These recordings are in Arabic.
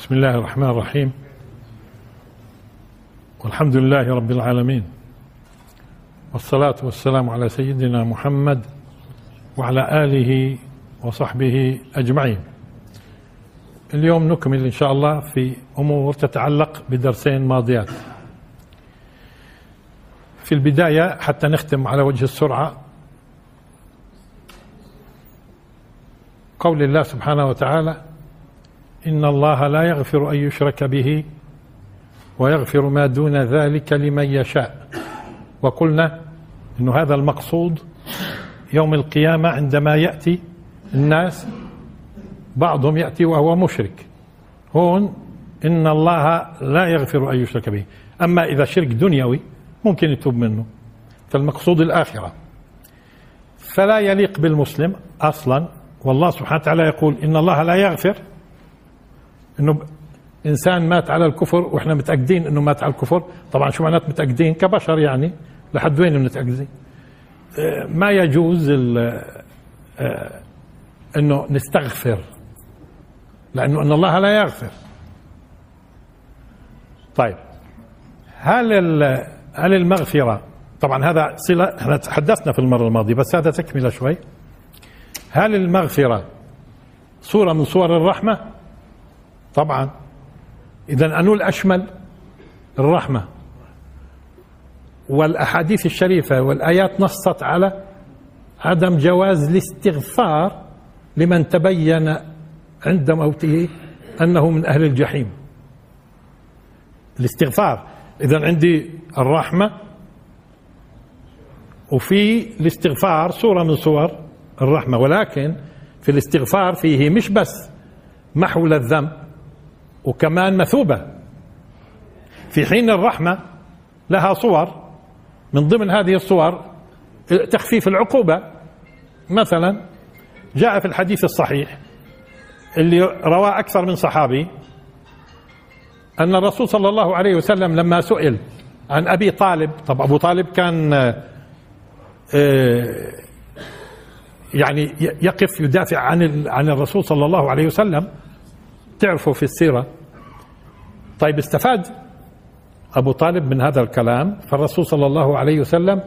بسم الله الرحمن الرحيم. والحمد لله رب العالمين. والصلاة والسلام على سيدنا محمد وعلى آله وصحبه أجمعين. اليوم نكمل إن شاء الله في أمور تتعلق بدرسين ماضيات. في البداية حتى نختم على وجه السرعة قول الله سبحانه وتعالى إن الله لا يغفر أن يشرك به ويغفر ما دون ذلك لمن يشاء. وقلنا أن هذا المقصود يوم القيامة عندما يأتي الناس بعضهم يأتي وهو مشرك. هون إن الله لا يغفر أن يشرك به. أما إذا شرك دنيوي ممكن يتوب منه. فالمقصود الآخرة. فلا يليق بالمسلم أصلا. والله سبحانه وتعالى يقول إن الله لا يغفر إنه إنسان مات على الكفر وإحنا متأكدين إنه مات على الكفر. طبعا شو معنات متأكدين؟ كبشر يعني. لحد وين متاكدين آه، ما يجوز آه، إنه نستغفر لأنه إن الله لا يغفر. طيب. هل هل المغفرة طبعا هذا صلة إحنا تحدثنا في المرة الماضية بس هذا تكملة شوي. هل المغفرة صورة من صور الرحمة؟ طبعا. إذا أنو الأشمل؟ الرحمة. والأحاديث الشريفة والآيات نصت على عدم جواز الاستغفار لمن تبين عند موته أنه من أهل الجحيم. الاستغفار. إذا عندي الرحمة وفي الاستغفار صورة من صور الرحمة ولكن في الاستغفار فيه مش بس محو الذنب وكمان مثوبة. في حين الرحمة لها صور من ضمن هذه الصور تخفيف العقوبة. مثلا جاء في الحديث الصحيح اللي رواه أكثر من صحابي أن الرسول صلى الله عليه وسلم لما سئل عن أبي طالب طب أبو طالب كان آه، يعني يقف يدافع عن عن الرسول صلى الله عليه وسلم. تعرفوا في السيرة. طيب استفاد أبو طالب من هذا الكلام فالرسول صلى الله عليه وسلم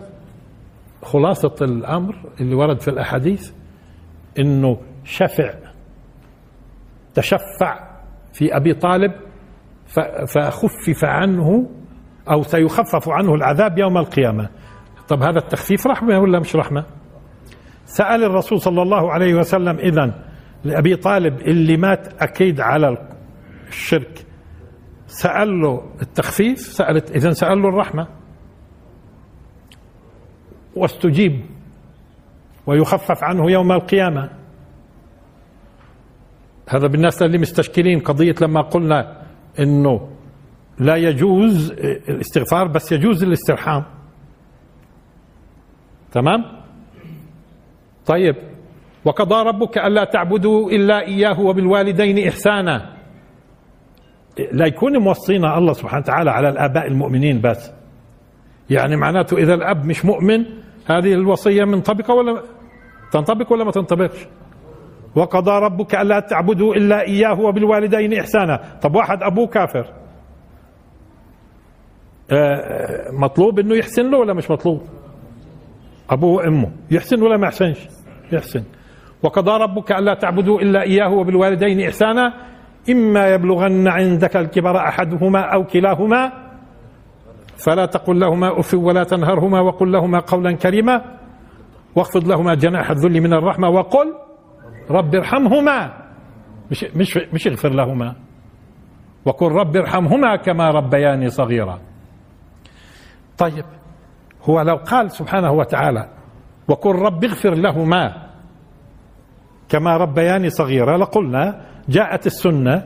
خلاصة الأمر اللي ورد في الأحاديث أنه شفع تشفع في أبي طالب فخفف عنه أو سيخفف عنه العذاب يوم القيامة. طب هذا التخفيف رحمة ولا مش رحمة؟ سأل الرسول صلى الله عليه وسلم إذن لأبي طالب اللي مات أكيد على الشرك سأل له التخفيف سألت إذا سأل له الرحمة. واستجيب ويخفف عنه يوم القيامة. هذا بالناس اللي مستشكلين قضية لما قلنا إنه لا يجوز الاستغفار بس يجوز الاسترحام. تمام؟ طيب وقضى ربك ألا تعبدوا إلا إياه وبالوالدين إحسانا. لا يكون موصينا الله سبحانه وتعالى على الآباء المؤمنين بس. يعني معناته إذا الأب مش مؤمن هذه الوصية منطبقة ولا تنطبق ولا ما تنطبقش؟ وقضى ربك ألا تعبدوا إلا إياه وبالوالدين إحسانا. طب واحد أبوه كافر. آه، مطلوب إنه يحسن له ولا مش مطلوب؟ أبوه وأمه. يحسن ولا ما يحسنش؟ يحسن. وقضى ربك ألا تعبدوا إلا إياه وبالوالدين إحسانا إما يبلغن عندك الكبر أحدهما أو كلاهما فلا تقل لهما أف ولا تنهرهما وقل لهما قولا كريما واخفض لهما جناح الذل من الرحمة وقل رب ارحمهما مش مش مش اغفر لهما وقل رب ارحمهما كما ربياني صغيرا. طيب هو لو قال سبحانه وتعالى وقل رب اغفر لهما كما ربياني صغيرا لقلنا جاءت السنة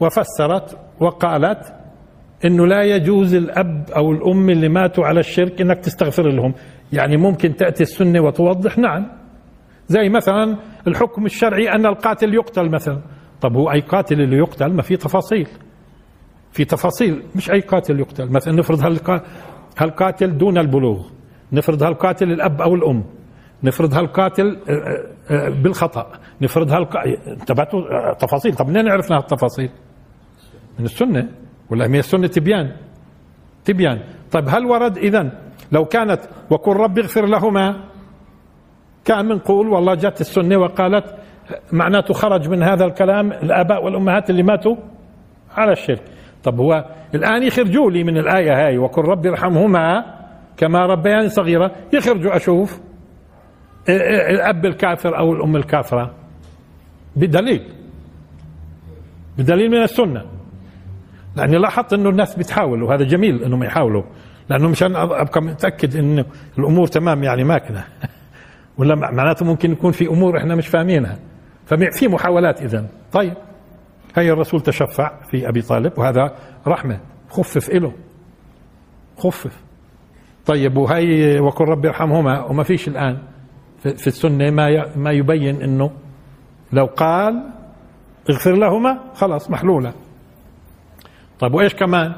وفسرت وقالت انه لا يجوز الأب أو الأم اللي ماتوا على الشرك إنك تستغفر لهم. يعني ممكن تأتي السنة وتوضح؟ نعم. زي مثلا الحكم الشرعي أن القاتل يقتل مثلا. طب هو أي قاتل اللي يقتل؟ ما في تفاصيل. في تفاصيل. مش أي قاتل يقتل. مثلا نفرض هالقاتل دون البلوغ. نفرض هالقاتل الأب أو الأم. نفرض هالقاتل آه، آه، آه، بالخطأ. نفرض هالق... انتبهتوا تفاصيل. طب منين عرفنا هالتفاصيل؟ من السنة ولا من السنة تبيان؟ تبيان. طيب هل ورد إذا لو كانت وقل رب اغفر لهما؟ كان منقول والله جت السنة وقالت معناته خرج من هذا الكلام الآباء والأمهات اللي ماتوا على الشرك. طب هو الآن يخرجوا لي من الآية هاي وقل رب ارحمهما كما ربياني صغيرة يخرجوا أشوف الأب الكافر أو الأم الكافرة؟ بدليل. بدليل من السنة. لأني لاحظت أنه الناس بتحاول وهذا جميل أنهم يحاولوا لأنه مشان أبقى متأكد أن الأمور تمام يعني ماكنة. ولا معناته ممكن يكون في أمور إحنا مش فاهمينها. ففي محاولات إذا طيب. هي الرسول تشفع في أبي طالب وهذا رحمة. خفف إله. خفف. طيب وهي وقل ربي ارحمهما وما فيش الآن. في السنة ما ما يبين أنه لو قال اغفر لهما خلاص محلولة. طيب وإيش كمان؟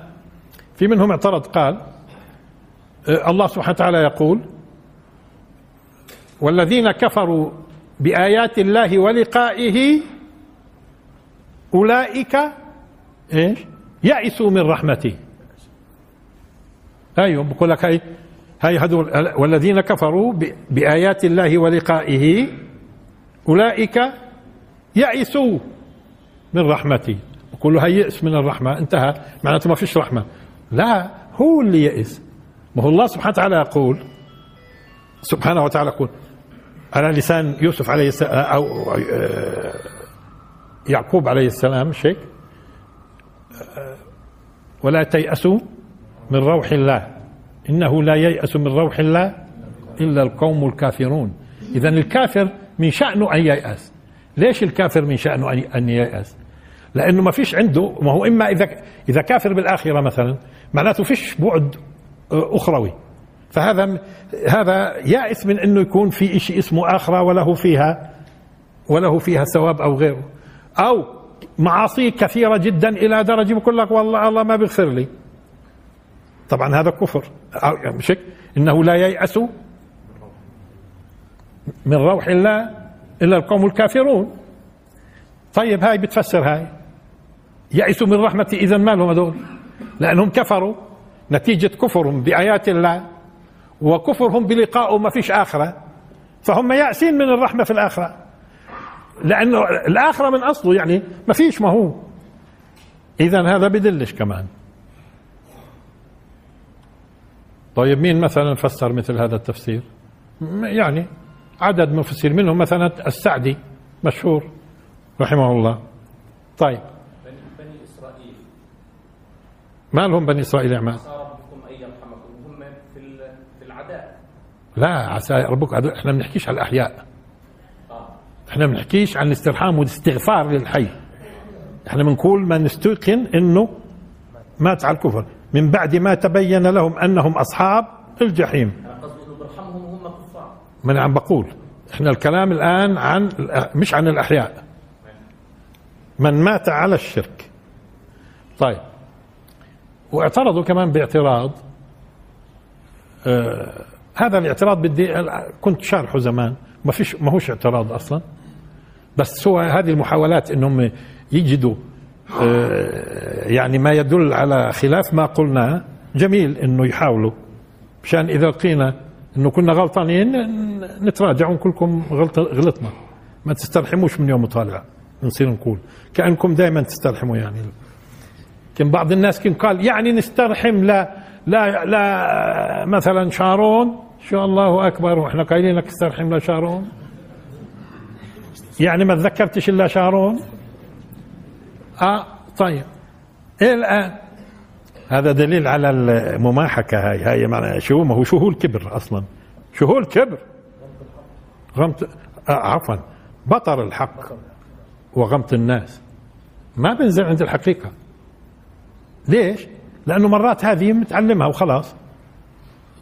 في منهم اعترض قال آه، الله سبحانه وتعالى يقول والذين كفروا بآيات الله ولقائه أولئك إيش؟ يئسوا من رحمته. أيوة بقول لك هاي هاي هذول والذين كفروا بآيات الله ولقائه أولئك يئسوا من رحمتي. بقول له هي يئس من الرحمة. انتهى. معناته ما فيش رحمة. لا هو اللي يئس. ما هو الله سبحانه وتعالى يقول سبحانه وتعالى يقول على لسان يوسف عليه السلام أو آه، يعقوب عليه السلام مش هيك ولا تيأسوا من روح الله. إنه لا ييأس من روح الله إلا القوم الكافرون. إذا الكافر من شأنه أن ييأس. ليش الكافر من شأنه أن ييأس؟ لأنه ما فيش عنده ما هو إما إذا إذا كافر بالآخرة مثلا معناته فيش بعد أخروي. فهذا هذا يائس من إنه يكون في شيء اسمه آخرة وله فيها وله فيها ثواب أو غيره. أو معاصي كثيرة جدا إلى درجة بقول لك والله الله ما بيغفر لي. طبعا هذا كفر. مش إنه لا ييأس من روح الله إلا القوم الكافرون. طيب هاي بتفسر هاي. يئسوا من رحمتي إذا ما لهم هذول. لأنهم كفروا. نتيجة كفرهم بآيات الله وكفرهم بلقائه ما فيش آخرة. فهم يأسين من الرحمة في الآخرة. لأنه الآخرة من أصله يعني ما فيش ما هو. إذا هذا بدلش كمان. طيب مين مثلا فسر مثل هذا التفسير؟ يعني عدد مفسر منهم مثلا السعدي مشهور رحمه الله. طيب. بني إسرائيل. ما لهم بني إسرائيل أعمال لا عسى ربك إحنا ما بنحكيش على الأحياء. إحنا ما بنحكيش عن الاسترحام والاستغفار للحي. إحنا بنقول ما نستيقن إنه مات على الكفر. من بعد ما تبين لهم أنهم أصحاب الجحيم. أنا عم بقول إحنا الكلام الآن عن مش عن الأحياء. من مات على الشرك. طيب. واعترضوا كمان باعتراض آه هذا الاعتراض بدي كنت شارحه زمان. ما فيش ما هوش اعتراض أصلا. بس هو هذه المحاولات إنهم يجدوا يعني ما يدل على خلاف ما قلناه جميل إنه يحاولوا. مشان إذا لقينا إنه كنا غلطانين نتراجع ونقول غلط غلطنا. ما تسترحموش من يوم طالع نصير نقول. كأنكم دائما تسترحموا يعني. كان بعض الناس كان قال يعني نسترحم لا لا لا مثلا شارون. شو الله أكبر وإحنا قايلين لك استرحم لشارون يعني ما تذكرتش إلا شارون. آه طيب. إيه الآن هذا دليل على المماحكة هاي. هاي معنى شو؟ ما هو شو هو الكبر أصلا. شو هو الكبر غمط آه عفوا. بطر الحق وغمط الناس. ما بنزل عند الحقيقة. ليش؟ لأنه مرات هذه متعلمها وخلاص.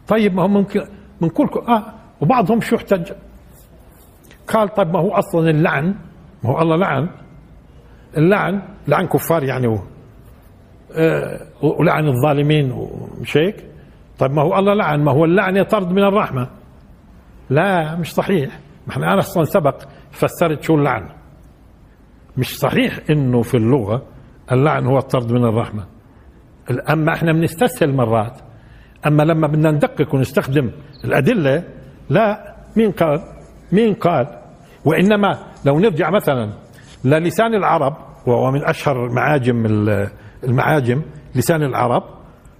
طيب ما هو ممكن من كل آه وبعضهم شو احتج قال طيب ما هو أصلا اللعن. ما هو الله لعن. اللعن لعن كفار يعني هو. آه ولعن الظالمين ومش هيك طيب ما هو الله لعن ما هو اللعن طرد من الرحمة. لا مش صحيح. ما إحنا أنا أصلا سبق فسرت شو اللعن. مش صحيح إنه في اللغة اللعن هو الطرد من الرحمة. أما إحنا بنستسهل مرات. أما لما بدنا ندقق ونستخدم الأدلة لا مين قال؟ مين قال؟ وإنما لو نرجع مثلا للسان العرب وهو من أشهر معاجم المعاجم لسان العرب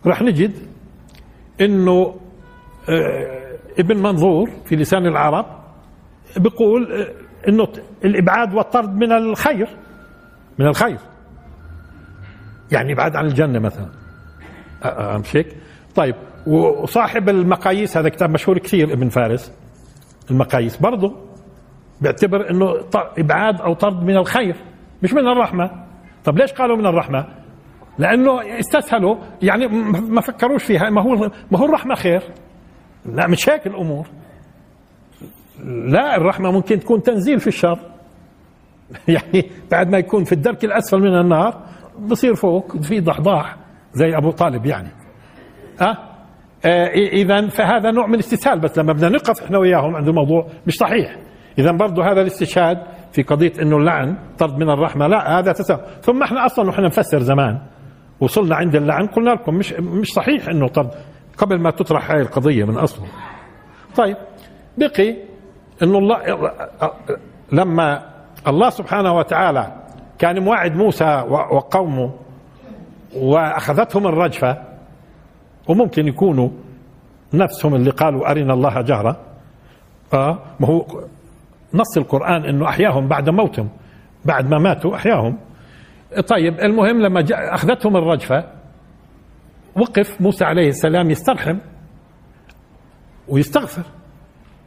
راح نجد إنه آه، ابن منظور في لسان العرب بيقول آه، إنه الإبعاد والطرد من الخير من الخير. يعني إبعاد عن الجنة مثلا. مش هيك؟ طيب وصاحب المقاييس هذا كتاب مشهور كثير ابن فارس المقاييس برضه بيعتبر إنه إبعاد أو طرد من الخير مش من الرحمة. طب ليش قالوا من الرحمة؟ لأنه استسهلوا يعني ما فكروش فيها ما هو ما هو الرحمة خير. لا مش هيك الأمور. لا الرحمة ممكن تكون تنزيل في الشر. يعني بعد ما يكون في الدرك الأسفل من النار بصير فوق في ضحضاح زي أبو طالب يعني. أه؟ آه اذا فهذا نوع من الاستسهال بس لما بدنا نقف إحنا وياهم عند الموضوع مش صحيح. اذا برضه هذا الاستشهاد في قضية إنه اللعن طرد من الرحمة لا هذا تساهل ثم إحنا أصلا نحن نفسر زمان وصلنا عند اللعن قلنا لكم مش مش صحيح إنه طرد قبل ما تطرح هاي القضية من أصله. طيب بقي إنه الله لما الله سبحانه وتعالى كان موعد موسى وقومه وأخذتهم الرجفة وممكن يكونوا نفسهم اللي قالوا أرنا الله جهرا آه ما هو نص القرآن إنه أحياهم بعد موتهم بعد ما ماتوا أحياهم. طيب المهم لما أخذتهم الرجفة وقف موسى عليه السلام يسترحم ويستغفر.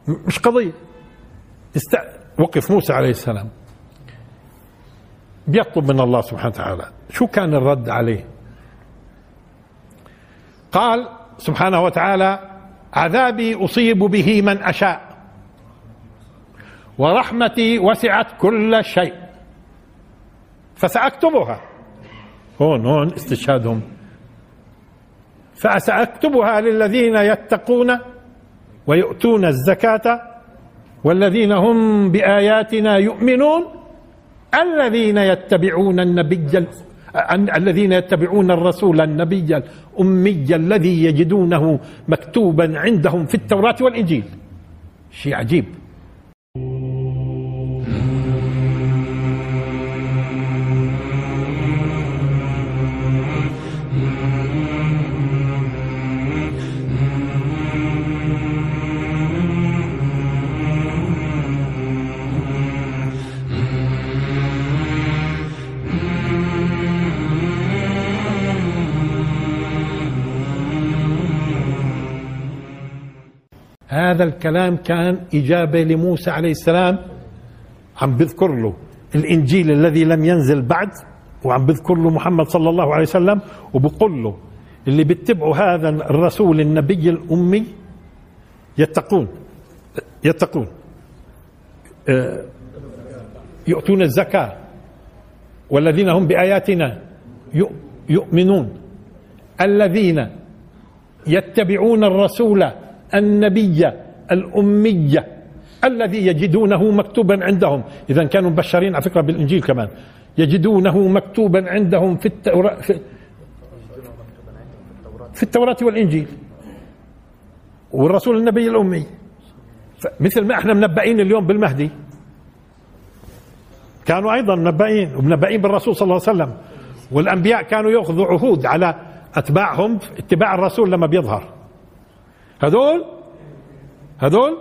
مش قضية. است... وقف موسى عليه السلام. بيطلب من الله سبحانه وتعالى. شو كان الرد عليه؟ قال سبحانه وتعالى عذابي أصيب به من أشاء. ورحمتي وسعت كل شيء. فسأكتبها. هون هون استشهادهم. فسأكتبها للذين يتقون ويؤتون الزكاة والذين هم بآياتنا يؤمنون. الذين يتبعون النبي الذين يتبعون الرسول النبي الأمي الذي يجدونه مكتوبا عندهم في التوراة والإنجيل. شيء عجيب. هذا الكلام كان إجابة لموسى عليه السلام. عم بذكر له الإنجيل الذي لم ينزل بعد وعم بذكر له محمد صلى الله عليه وسلم وبقول له اللي بيتبعوا هذا الرسول النبي الأمي يتقون يتقون. آه، يؤتون الزكاة والذين هم بآياتنا يؤمنون. الذين يتبعون الرسول النبي الأمية الذي يجدونه مكتوبا عندهم. إذا كانوا مبشرين على فكرة بالإنجيل كمان. يجدونه مكتوبا عندهم في التوراة في, في التوراة والإنجيل. والرسول النبي الأمي. مثل ما إحنا منبئين اليوم بالمهدي. كانوا أيضا منبئين ومنبئين بالرسول صلى الله عليه وسلم. والأنبياء كانوا يأخذوا عهود على أتباعهم اتباع الرسول لما بيظهر. هذول هذول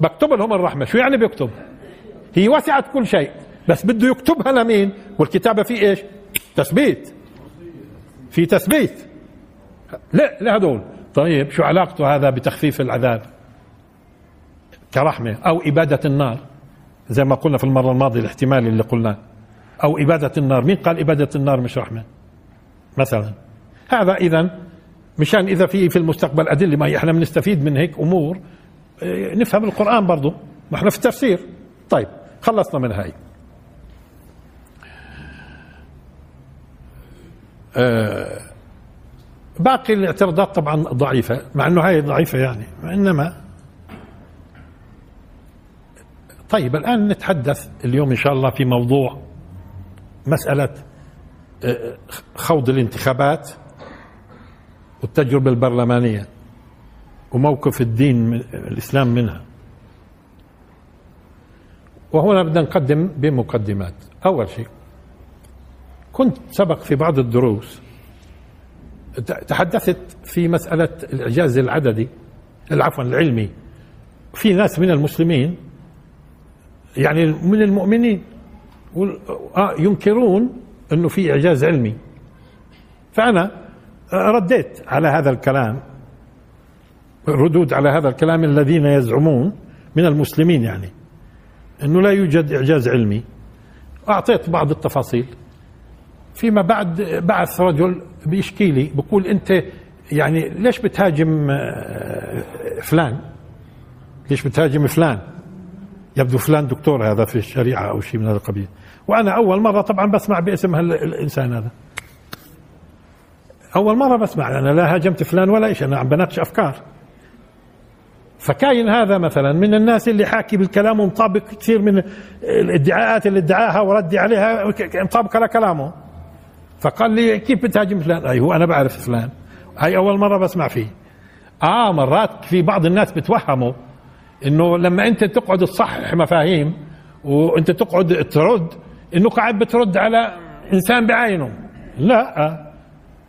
بكتب لهم الرحمة. شو يعني بيكتب؟ هي وسعت كل شيء بس بده يكتبها لمين؟ والكتابة في إيش؟ تثبيت. في تثبيت. لا لهذول طيب شو علاقته هذا بتخفيف العذاب؟ كرحمة أو إبادة النار. زي ما قلنا في المرة الماضية الاحتمال اللي قلناه. أو إبادة النار. مين قال إبادة النار مش رحمة؟ مثلا. هذا إذا مشان إذا في في المستقبل أدلة ما إحنا بنستفيد من هيك أمور آه، نفهم القرآن برضه ما إحنا في التفسير. طيب خلصنا من هاي. آه باقي الاعتراضات طبعا ضعيفة مع إنه هاي ضعيفة يعني إنما طيب الآن نتحدث اليوم إن شاء الله في موضوع مسألة خوض الانتخابات والتجربة البرلمانية. وموقف الدين الإسلام منها. وهنا بدنا نقدم بمقدمات. أول شيء كنت سبق في بعض الدروس تحدثت في مسألة الإعجاز العددي عفوا العلمي. في ناس من المسلمين يعني من المؤمنين آه، ينكرون إنه في إعجاز علمي. فأنا رديت على هذا الكلام. ردود على هذا الكلام الذين يزعمون من المسلمين يعني إنه لا يوجد إعجاز علمي. أعطيت بعض التفاصيل. فيما بعد بعث رجل بيشكي لي بقول أنت يعني ليش بتهاجم آه، فلان؟ ليش بتهاجم فلان؟ يبدو فلان دكتور هذا في الشريعة أو شيء من هذا القبيل. وأنا أول مرة طبعا بسمع باسم الإنسان هذا. أول مرة بسمع أنا لا هاجمت فلان ولا شيء أنا عم بناقش أفكار. فكاين هذا مثلا. من الناس اللي حاكي بالكلام ومطابق كثير من الادعاءات اللي ادعاها وردي عليها مطابقه لكلامه فقال لي كيف بتهاجم فلان؟ أي هو أنا بعرف فلان. هاي أول مرة بسمع فيه. آه مرات في بعض الناس بتوهموا إنه لما أنت تقعد تصحح مفاهيم وأنت تقعد ترد إنه قاعد بترد على إنسان بعينه. لا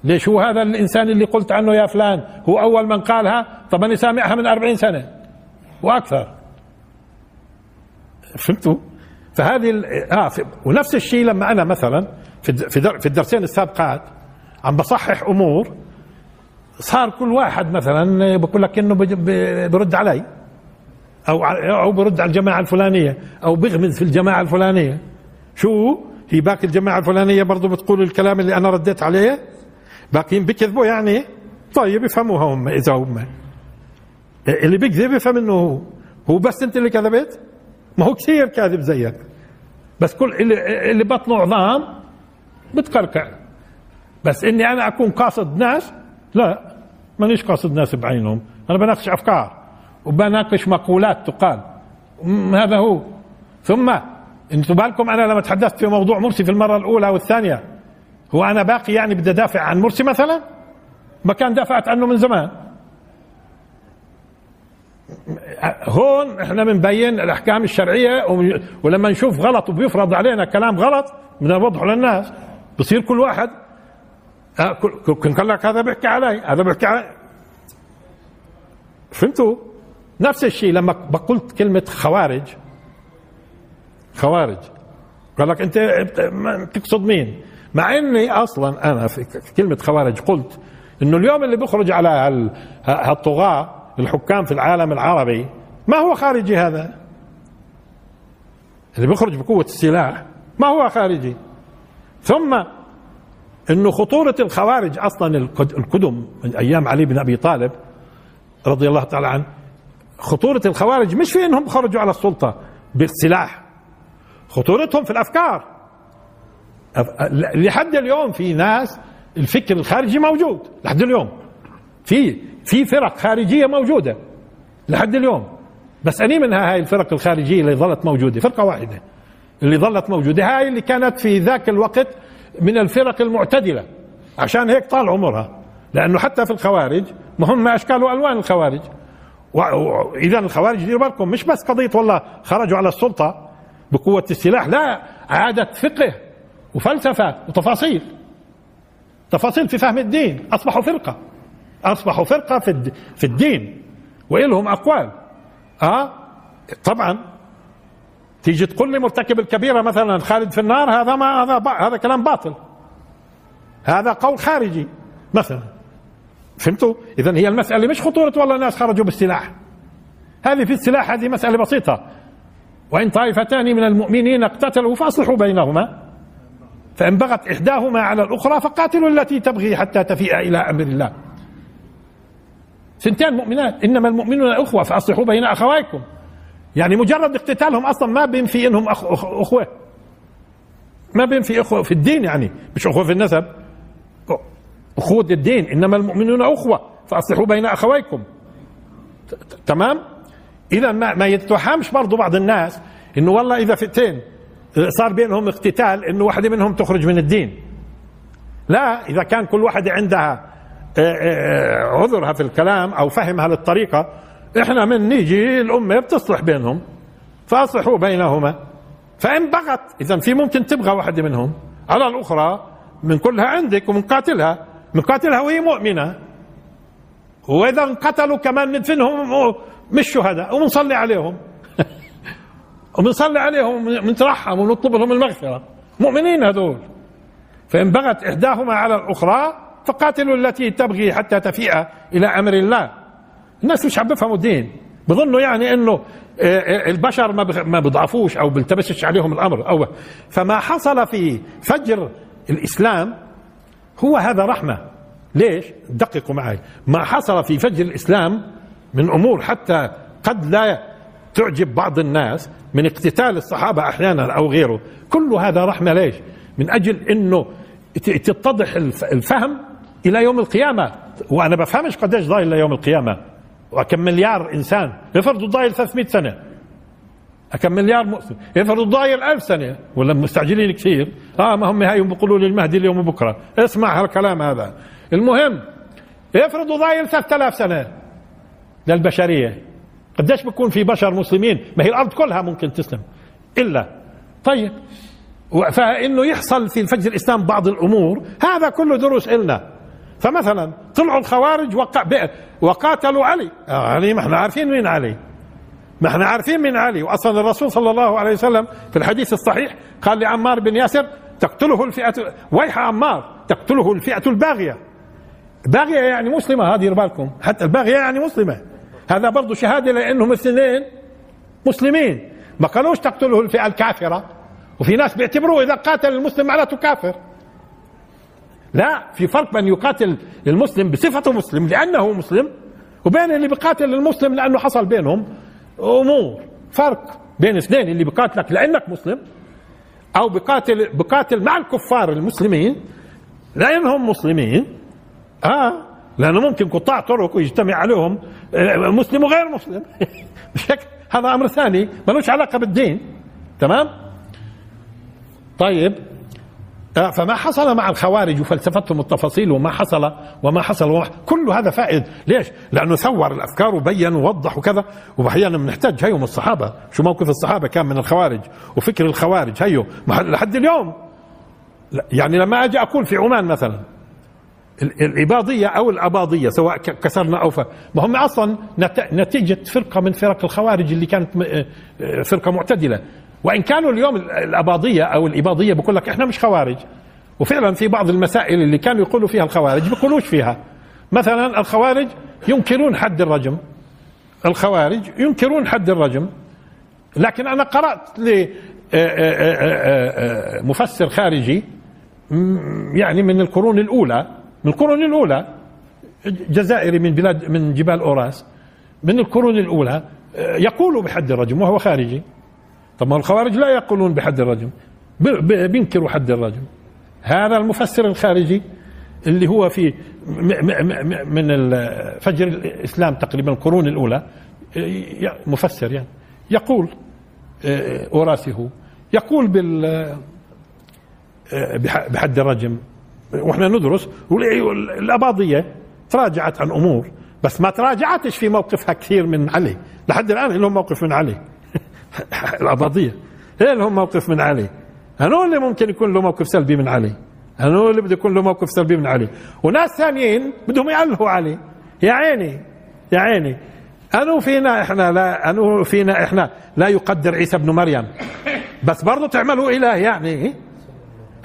ليش هو هذا الإنسان اللي قلت عنه يا فلان؟ هو أول من قالها؟ طب أنا سامعها من أربعين سنة. وأكثر. فهمتوا؟ فهذه آه ونفس الشيء لما أنا مثلا في في الدرسين السابقات عم بصحح أمور صار كل واحد مثلا بقول لك إنه برد علي أو أو برد على الجماعة الفلانية أو بيغمز في الجماعة الفلانية. شو؟ هي باقي الجماعة الفلانية برضه بتقول الكلام اللي أنا رديت عليه؟ باقيين بكذبوا يعني؟ طيب يفهموها هم إذا هم. اللي بيكذب يفهم إنه هو. هو بس أنت اللي كذبت؟ ما هو كثير كاذب زيك. بس كل اللي, اللي بطنه عظام بتقرقع بس إني أنا أكون قاصد ناس؟ لا مانيش قاصد ناس بعينهم. أنا بناقش أفكار وبناقش مقولات تقال. هذا هو. ثم أنتم بالكم أنا لما تحدثت في موضوع مرسي في المرة الأولى والثانية هو أنا باقي يعني بدي أدافع عن مرسي مثلا؟ ما كان دافعت عنه من زمان. هون إحنا بنبين الأحكام الشرعية ولما نشوف غلط وبيفرض علينا كلام غلط بدنا نوضحه للناس. بصير كل واحد آه، كل قال لك هذا بيحكي علي هذا بيحكي علي. فهمتوا؟ نفس الشيء لما قلت كلمة خوارج. خوارج. قال لك انت تقصد مين؟ مع إني أصلا أنا في كلمة خوارج قلت إنه اليوم اللي بيخرج على هالطغاة الحكام في العالم العربي ما هو خارجي هذا؟ اللي بيخرج بقوة السلاح ما هو خارجي؟ ثم إنه خطورة الخوارج أصلا القدم من أيام علي بن أبي طالب رضي الله تعالى عنه خطورة الخوارج مش في إنهم خرجوا على السلطة بالسلاح خطورتهم في الأفكار. لحد اليوم في ناس الفكر الخارجي موجود لحد اليوم. في في فرق خارجية موجودة لحد اليوم. بس أني منها هاي الفرق الخارجية اللي ظلت موجودة فرقة واحدة. اللي ظلت موجودة هاي اللي كانت في ذاك الوقت من الفرق المعتدلة. عشان هيك طال عمرها. لأنه حتى في الخوارج ما هم أشكال وألوان الخوارج. واذا الخوارج ديروا بالكم مش بس قضية والله خرجوا على السلطة بقوة السلاح لا عادة فقه. وفلسفة وتفاصيل. تفاصيل في فهم الدين. أصبحوا فرقة. أصبحوا فرقة في في الدين. وإلهم أقوال. آه؟ طبعا. تيجي تقول لي مرتكب الكبيرة مثلا خالد في النار هذا ما هذا هذا كلام باطل. هذا قول خارجي مثلا. فهمتوا؟ إذا هي المسألة مش خطورة والله الناس خرجوا بالسلاح. هذه في السلاح هذه مسألة بسيطة. وإن طائفتان من المؤمنين اقتتلوا فأصلحوا بينهما. فإن بغت إحداهما على الأخرى فقاتلوا التي تبغي حتى تفيء إلى أمر الله. سنتين مؤمنات. إنما المؤمنون أخوة فأصلحوا بين أخويكم. يعني مجرد اقتتالهم أصلا ما بينفي إنهم أخوة. ما بينفي أخوة في الدين يعني. مش أخوة في النسب. أخوة الدين. إنما المؤمنون أخوة فأصلحوا بين أخويكم. تمام؟ إذا ما, ما يتوهمش برضو بعض الناس إنه والله إذا فئتين صار بينهم اقتتال إنه واحدة منهم تخرج من الدين. لا إذا كان كل واحد عندها آه، آه، عذرها في الكلام أو فهمها للطريقة إحنا من نيجي الأمة بتصلح بينهم فأصلحوا بينهما. فإن بغت اذا في ممكن تبغى واحدة منهم. على الأخرى من كلها عندك ومن قاتلها. من قاتلها وهي مؤمنة. وإذا انقتلوا كمان ندفنهم مش شهداء وبنصلي عليهم. وبنصلي عليهم ونترحم ونطلب لهم المغفرة. مؤمنين هذول. فإن بغت إحداهما على الأخرى فقاتلوا التي تبغي حتى تفيء إلى أمر الله. الناس مش عم بيفهموا الدين. بظنوا يعني إنه آه، آه، البشر ما ما بيضعفوش أو بيلتبسش عليهم الأمر. أو فما حصل في فجر الإسلام هو هذا رحمة. ليش؟ دققوا معي. ما حصل في فجر الإسلام من أمور حتى قد لا تعجب بعض الناس من اقتتال الصحابة أحيانا أو غيره. كل هذا رحمة ليش؟ من أجل إنه تتضح الفهم إلى يوم القيامة. وأنا بفهمش قديش ضايل ليوم القيامة. وكم مليار إنسان. افرضوا ضايل 300 سنة. كم مليار مسلم افرضوا ضايل ألف سنة. ولا مستعجلين كثير. آه ما هم هاي بيقولوا للمهدي اليوم وبكرة. اسمع هالكلام هذا. المهم افرضوا ضايل 3000 سنة للبشرية. قديش بكون في بشر مسلمين؟ ما هي الأرض كلها ممكن تسلم. إلا طيب. فإنه يحصل في الفجر الإسلام بعض الأمور هذا كله دروس إلنا. فمثلا طلعوا الخوارج وقع وقاتلوا علي. آه علي ما إحنا عارفين مين علي. ما إحنا عارفين مين علي. واصلا الرسول صلى الله عليه وسلم في الحديث الصحيح قال لعمار بن ياسر تقتله الفئة ويح عمار تقتله الفئة الباغية. باغية يعني مسلمة هذه بالكم حتى الباغية يعني مسلمة. هذا برضه شهادة لأنهم الاثنين مسلمين. ما قالوش تقتله الفئة الكافرة. وفي ناس بيعتبروه إذا قاتل المسلم معناته كافر. لا في فرق بين يقاتل المسلم بصفته مسلم لأنه مسلم وبين اللي بيقاتل المسلم لأنه حصل بينهم أمور. فرق بين اثنين اللي بقاتلك لأنك مسلم أو بقاتل بقاتل مع الكفار المسلمين لأنهم مسلمين. آه. لأنه ممكن قطاع طرق ويجتمع عليهم آه، مسلم وغير مسلم. هذا أمر ثاني ملوش علاقة بالدين. تمام؟ طيب. آه، فما حصل مع الخوارج وفلسفتهم التفاصيل وما حصل وما حصل. وما كل هذا فائد. ليش؟ لأنه ثور الأفكار وبين ووضح وكذا. وأحيانا بنحتاج هيو من الصحابة. شو موقف الصحابة كان من الخوارج؟ وفكر الخوارج هيو. لحد اليوم. يعني لما أجي أقول في عمان مثلا الإباضية أو الأباضية سواء كسرنا أو ف... ما هم أصلا نتيجة فرقة من فرق الخوارج اللي كانت آه، فرقة معتدلة. وإن كانوا اليوم الأباضية أو الإباضية بقول لك إحنا مش خوارج. وفعلا في بعض المسائل اللي كانوا يقولوا فيها الخوارج بيقولوش فيها. مثلا الخوارج ينكرون حد الرجم. الخوارج ينكرون حد الرجم. لكن أنا قرأت لمفسر آه، آه، خارجي يعني من القرون الأولى. من القرون الأولى جزائري من بلاد من جبال أوراس من القرون الأولى آه، يقول بحد الرجم وهو خارجي. طب الخوارج لا يقولون بحد الرجم بينكروا حد الرجم. هذا المفسر الخارجي اللي هو في من فجر الإسلام تقريبا القرون الأولى آه، مفسر يعني. يقول آه، أوراسي يقول بال بحد الرجم وإحنا ندرس الأباضية تراجعت عن أمور بس ما تراجعتش في موقفها كثير من علي. لحد الآن لهم موقف من علي. الأباضية إيه لهم موقف من علي. هنو اللي ممكن يكون له موقف سلبي من علي؟ هنو اللي بده يكون له موقف سلبي من علي؟ وناس ثانيين بدهم يعلهوا علي. يا عيني يا عيني. أنو فينا إحنا لا أنو فينا إحنا لا يقدر عيسى ابن مريم؟ بس برضه تعملوا إله يعني.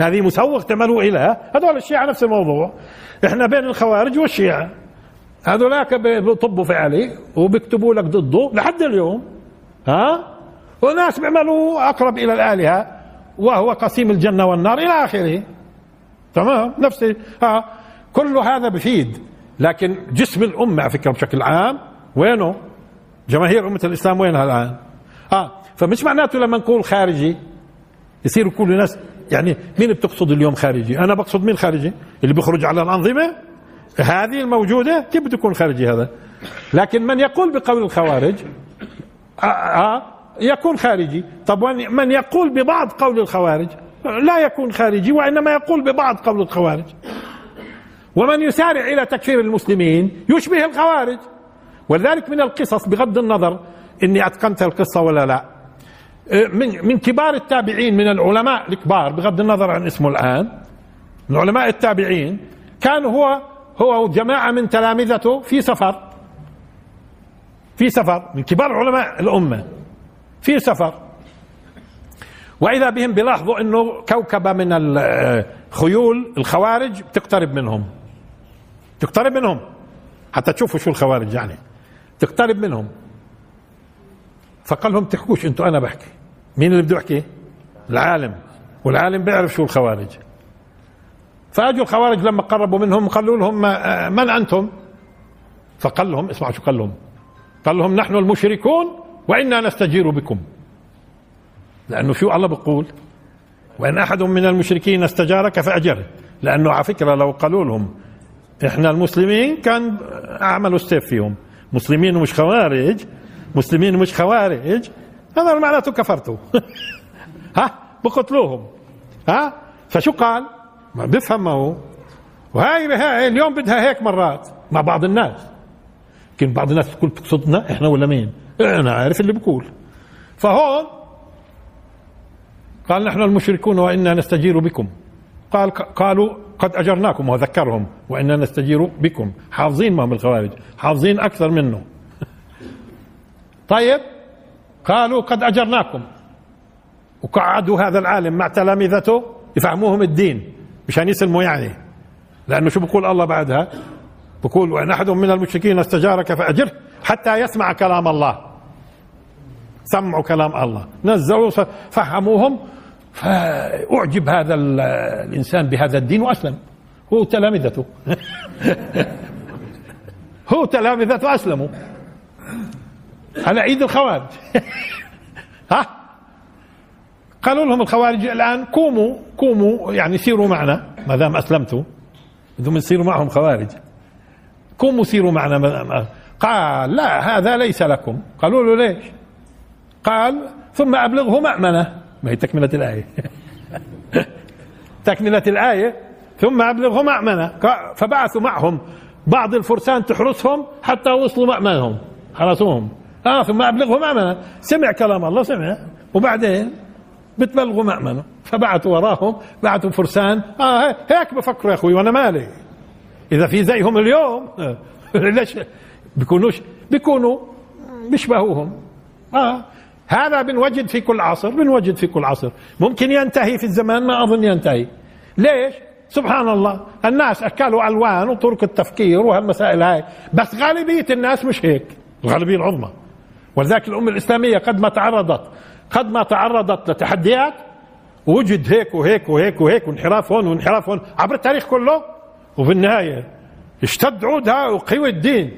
هذه مسوغ تعملوا إله هذول الشيعة نفس الموضوع. إحنا بين الخوارج والشيعة. هذولاك بيطبوا في علي وبيكتبوا لك ضده لحد اليوم. ها؟ وناس بيعملوا أقرب إلى الآلهة وهو قسيم الجنة والنار إلى آخره. تمام؟ نفس ها؟ كل هذا بفيد. لكن جسم الأمة على فكرة بشكل عام وينه؟ جماهير أمة الإسلام وينها الآن؟ آه فمش معناته لما نقول خارجي يصير كل الناس يعني مين بتقصد اليوم خارجي؟ أنا بقصد مين خارجي؟ اللي بيخرج على الأنظمة؟ هذه الموجودة كيف بده يكون خارجي هذا؟ لكن من يقول بقول الخوارج؟ آه, آه يكون خارجي. طب من يقول ببعض قول الخوارج؟ لا يكون خارجي وإنما يقول ببعض قول الخوارج. ومن يسارع إلى تكفير المسلمين يشبه الخوارج. ولذلك من القصص بغض النظر إني أتقنت القصة ولا لا من من كبار التابعين من العلماء الكبار بغض النظر عن اسمه الآن من علماء التابعين كان هو هو وجماعة من تلامذته في سفر. في سفر من كبار علماء الأمة في سفر. وإذا بهم بيلاحظوا أنه كوكبة من الخيول الخوارج تقترب منهم. تقترب منهم. حتى تشوفوا شو الخوارج يعني. تقترب منهم. فقال لهم تحكوش أنتوا أنا بحكي. مين اللي بده يحكي؟ العالم. والعالم بيعرف شو الخوارج. فأجوا الخوارج لما قربوا منهم قالوا لهم من أنتم؟ فقال لهم اسمعوا شو قال لهم. قال لهم نحن المشركون وإنا نستجير بكم. لأنه شو الله بقول وإن أحد من المشركين استجارك فأجره. لأنه على فكرة لو قالوا لهم إحنا المسلمين كان عملوا السيف فيهم. مسلمين ومش خوارج مسلمين ومش خوارج. هذا معناته كفرتوا. ها؟ بقتلوهم. ها؟ فشو قال؟ ما بيفهم ما هو وهاي هاي اليوم بدها هيك مرات. مع بعض الناس. يمكن بعض الناس تقول تقصدنا إحنا ولا مين؟ أنا عارف اللي بقول. فهون قال نحن المشركون وإنا نستجير بكم. قال قالوا قد أجرناكم وذكرهم وإنا نستجير بكم. حافظين ما هم الخوارج. حافظين أكثر منه. طيب؟ قالوا قد أجرناكم. وقعدوا هذا العالم مع تلامذته يفهموهم الدين مشان يسلموا يعني. لأنه شو بقول الله بعدها؟ بقول وإن أحد من المشركين استجارك فأجره حتى يسمع كلام الله. سمعوا كلام الله. نزلوا فهموهم فأعجب هذا الإنسان بهذا الدين وأسلم. هو تلامذته. هو تلامذته أسلموا. على عيد الخوارج. ها؟ قالوا لهم الخوارج الآن قوموا قوموا يعني سيروا معنا ما دام أسلمتوا. بدهم يصيروا معهم خوارج. قوموا سيروا معنا قال لا هذا ليس لكم. قالوا له ليش؟ قال ثم أبلغه مأمنة. ما هي تكملة الآية. تكملة الآية. ثم أبلغهم مأمنة. فبعثوا معهم. بعض الفرسان تحرسهم حتى وصلوا مأمنهم حرسوهم. آه ثم أبلغهم مأمنة. سمع كلام الله سمع. وبعدين بتبلغوا مأمنة. فبعثوا وراهم بعثوا فرسان. آه هيك بفكروا يا أخوي وأنا مالي. إذا في زيهم اليوم ليش؟ بيكونوش بيكونوا بيشبهوهم. آه. هذا بنوجد في كل عصر بنوجد في كل عصر. ممكن ينتهي في الزمان ما أظن ينتهي. ليش؟ سبحان الله. الناس أكلوا ألوان وطرق التفكير وهالمسائل هاي. بس غالبية الناس مش هيك. الغالبية العظمى. ولذلك الأمة الإسلامية قد ما تعرضت قد ما تعرضت لتحديات وجد هيك وهيك وهيك وهيك وانحراف هون وانحراف هون عبر التاريخ كله وفي النهاية اشتد عودها وقوى الدين.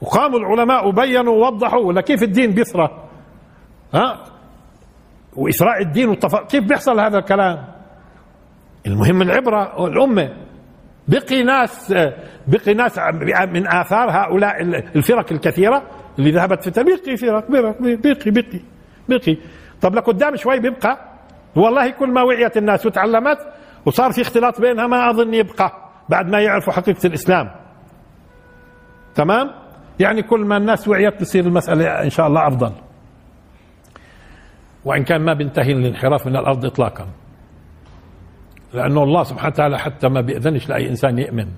وقاموا العلماء وبينوا ووضحوا ولا كيف الدين بيثرى ها؟ وإسراء الدين والتف... كيف بيحصل هذا الكلام؟ المهم العبرة الأمة بقي ناس بقي ناس من آثار هؤلاء الفرق الكثيرة اللي ذهبت في بقي فرق بقي بقي بقي بقي طب لقدام شوي بيبقى. والله كل ما وعيت الناس وتعلمت وصار في اختلاط بينها ما أظن يبقى بعد ما يعرفوا حقيقة الإسلام. تمام؟ يعني كل ما الناس وعيت بصير المسألة إن شاء الله أفضل. وإن كان ما بينتهي الانحراف من الأرض إطلاقا. لأنه الله سبحانه وتعالى حتى ما بيأذنش لأي إنسان يؤمن.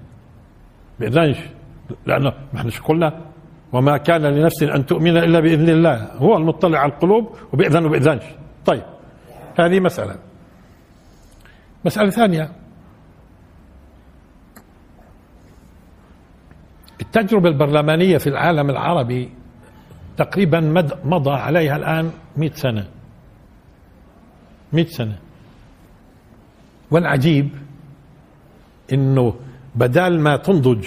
بيأذنش. لأنه ما إحنا قلنا؟ وما كان لنفس أن تؤمن إلا بإذن الله. هو المطلع على القلوب وبيأذن وبيأذنش طيب هذه مسألة. مسألة ثانية. التجربة البرلمانية في العالم العربي تقريبا مضى عليها الآن مئة سنة. مئة سنة. والعجيب إنه بدال ما تنضج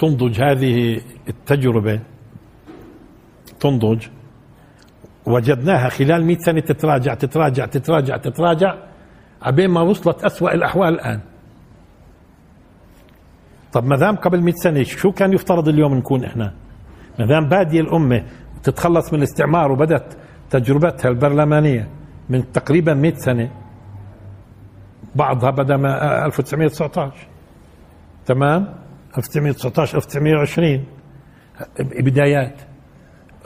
تنضج هذه التجربة. تنضج. وجدناها خلال مئة سنة تتراجع تتراجع تتراجع تتراجع عبين ما وصلت أسوأ الأحوال الآن. طب ما دام قبل 100 سنة شو كان يفترض اليوم نكون إحنا؟ ما دام بادية الأمة تتخلص من الاستعمار وبدت تجربتها البرلمانية من تقريبا 100 سنة بعضها بدأ 1919 تمام؟ 1919 1920 بدايات.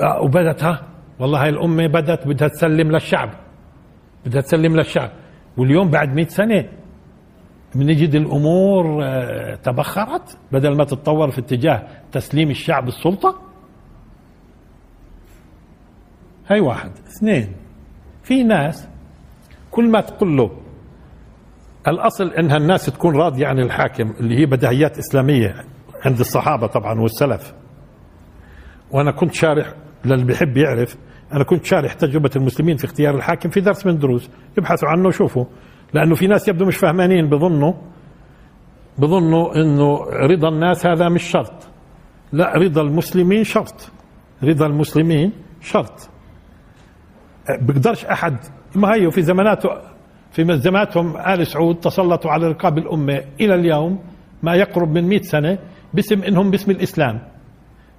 آه، وبدت ها والله هاي الأمة بدت بدها تسلم للشعب. بدها تسلم للشعب. واليوم بعد 100 سنة بنجد الأمور آه، تبخرت بدل ما تتطور في اتجاه تسليم الشعب السلطة. هاي واحد. اثنين في ناس كل ما تقول له الأصل أنها الناس تكون راضية عن الحاكم اللي هي بدهيات إسلامية عند الصحابة طبعا والسلف. وأنا كنت شارح للي بيحب يعرف أنا كنت شارح تجربة المسلمين في اختيار الحاكم في درس من دروس يبحثوا عنه وشوفوا. لأنه في ناس يبدو مش فهمانين بظنوا بظنوا أنه رضا الناس هذا مش شرط. لا رضا المسلمين شرط. رضا المسلمين شرط. بقدرش أحد ما هي في زماناته في زماناتهم آل سعود تسلطوا على رقاب الأمة إلى اليوم ما يقرب من مئة سنة باسم إنهم باسم الإسلام.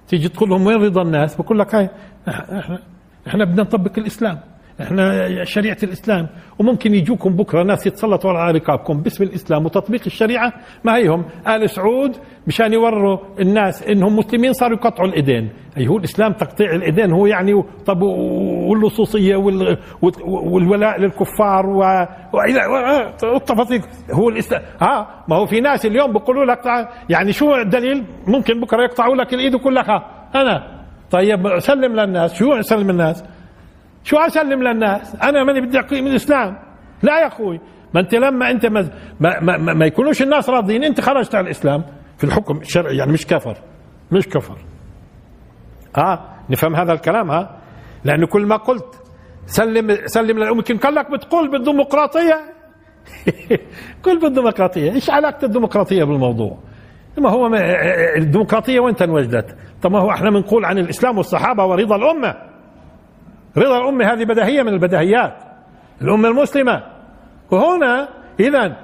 تيجي تقول لهم وين رضا الناس؟ بقول لك هاي إحنا إحنا بدنا نطبق الإسلام. إحنا شريعة الإسلام وممكن يجوكم بكرة ناس يتسلطوا على رقابكم باسم الإسلام وتطبيق الشريعة ما هيهم. آل سعود مشان يوروا الناس إنهم مسلمين صاروا يقطعوا الإيدين. اي هو الإسلام تقطيع الإيدين هو يعني طب واللصوصية والولاء للكفار والتفاصيل. هو الإسلام ها ما هو في ناس اليوم بيقولوا لك يعني شو الدليل؟ ممكن بكرة يقطعوا لك الإيد لك أنا طيب سلم للناس شو اسلم الناس شو اسلم للناس؟ أنا ماني بدي اقيم الإسلام. لا يا أخوي. ما أنت لما أنت ما, ما, ما, ما يكونوش الناس راضيين أنت خرجت على الإسلام. في الحكم الشرعي يعني مش كفر. مش كفر. ها آه نفهم هذا الكلام ها لأنه كل ما قلت سلم سلم للأمة يمكن قال لك بتقول بالديمقراطية. قل بالديمقراطية. إيش علاقة الديمقراطية بالموضوع؟ ما هو الديمقراطية وين تنوجدت؟ طب ما هو إحنا بنقول عن الإسلام والصحابة ورضا الأمة. رضا الأمة هذه بدهية من البدهيات. الأمة المسلمة. وهنا إذا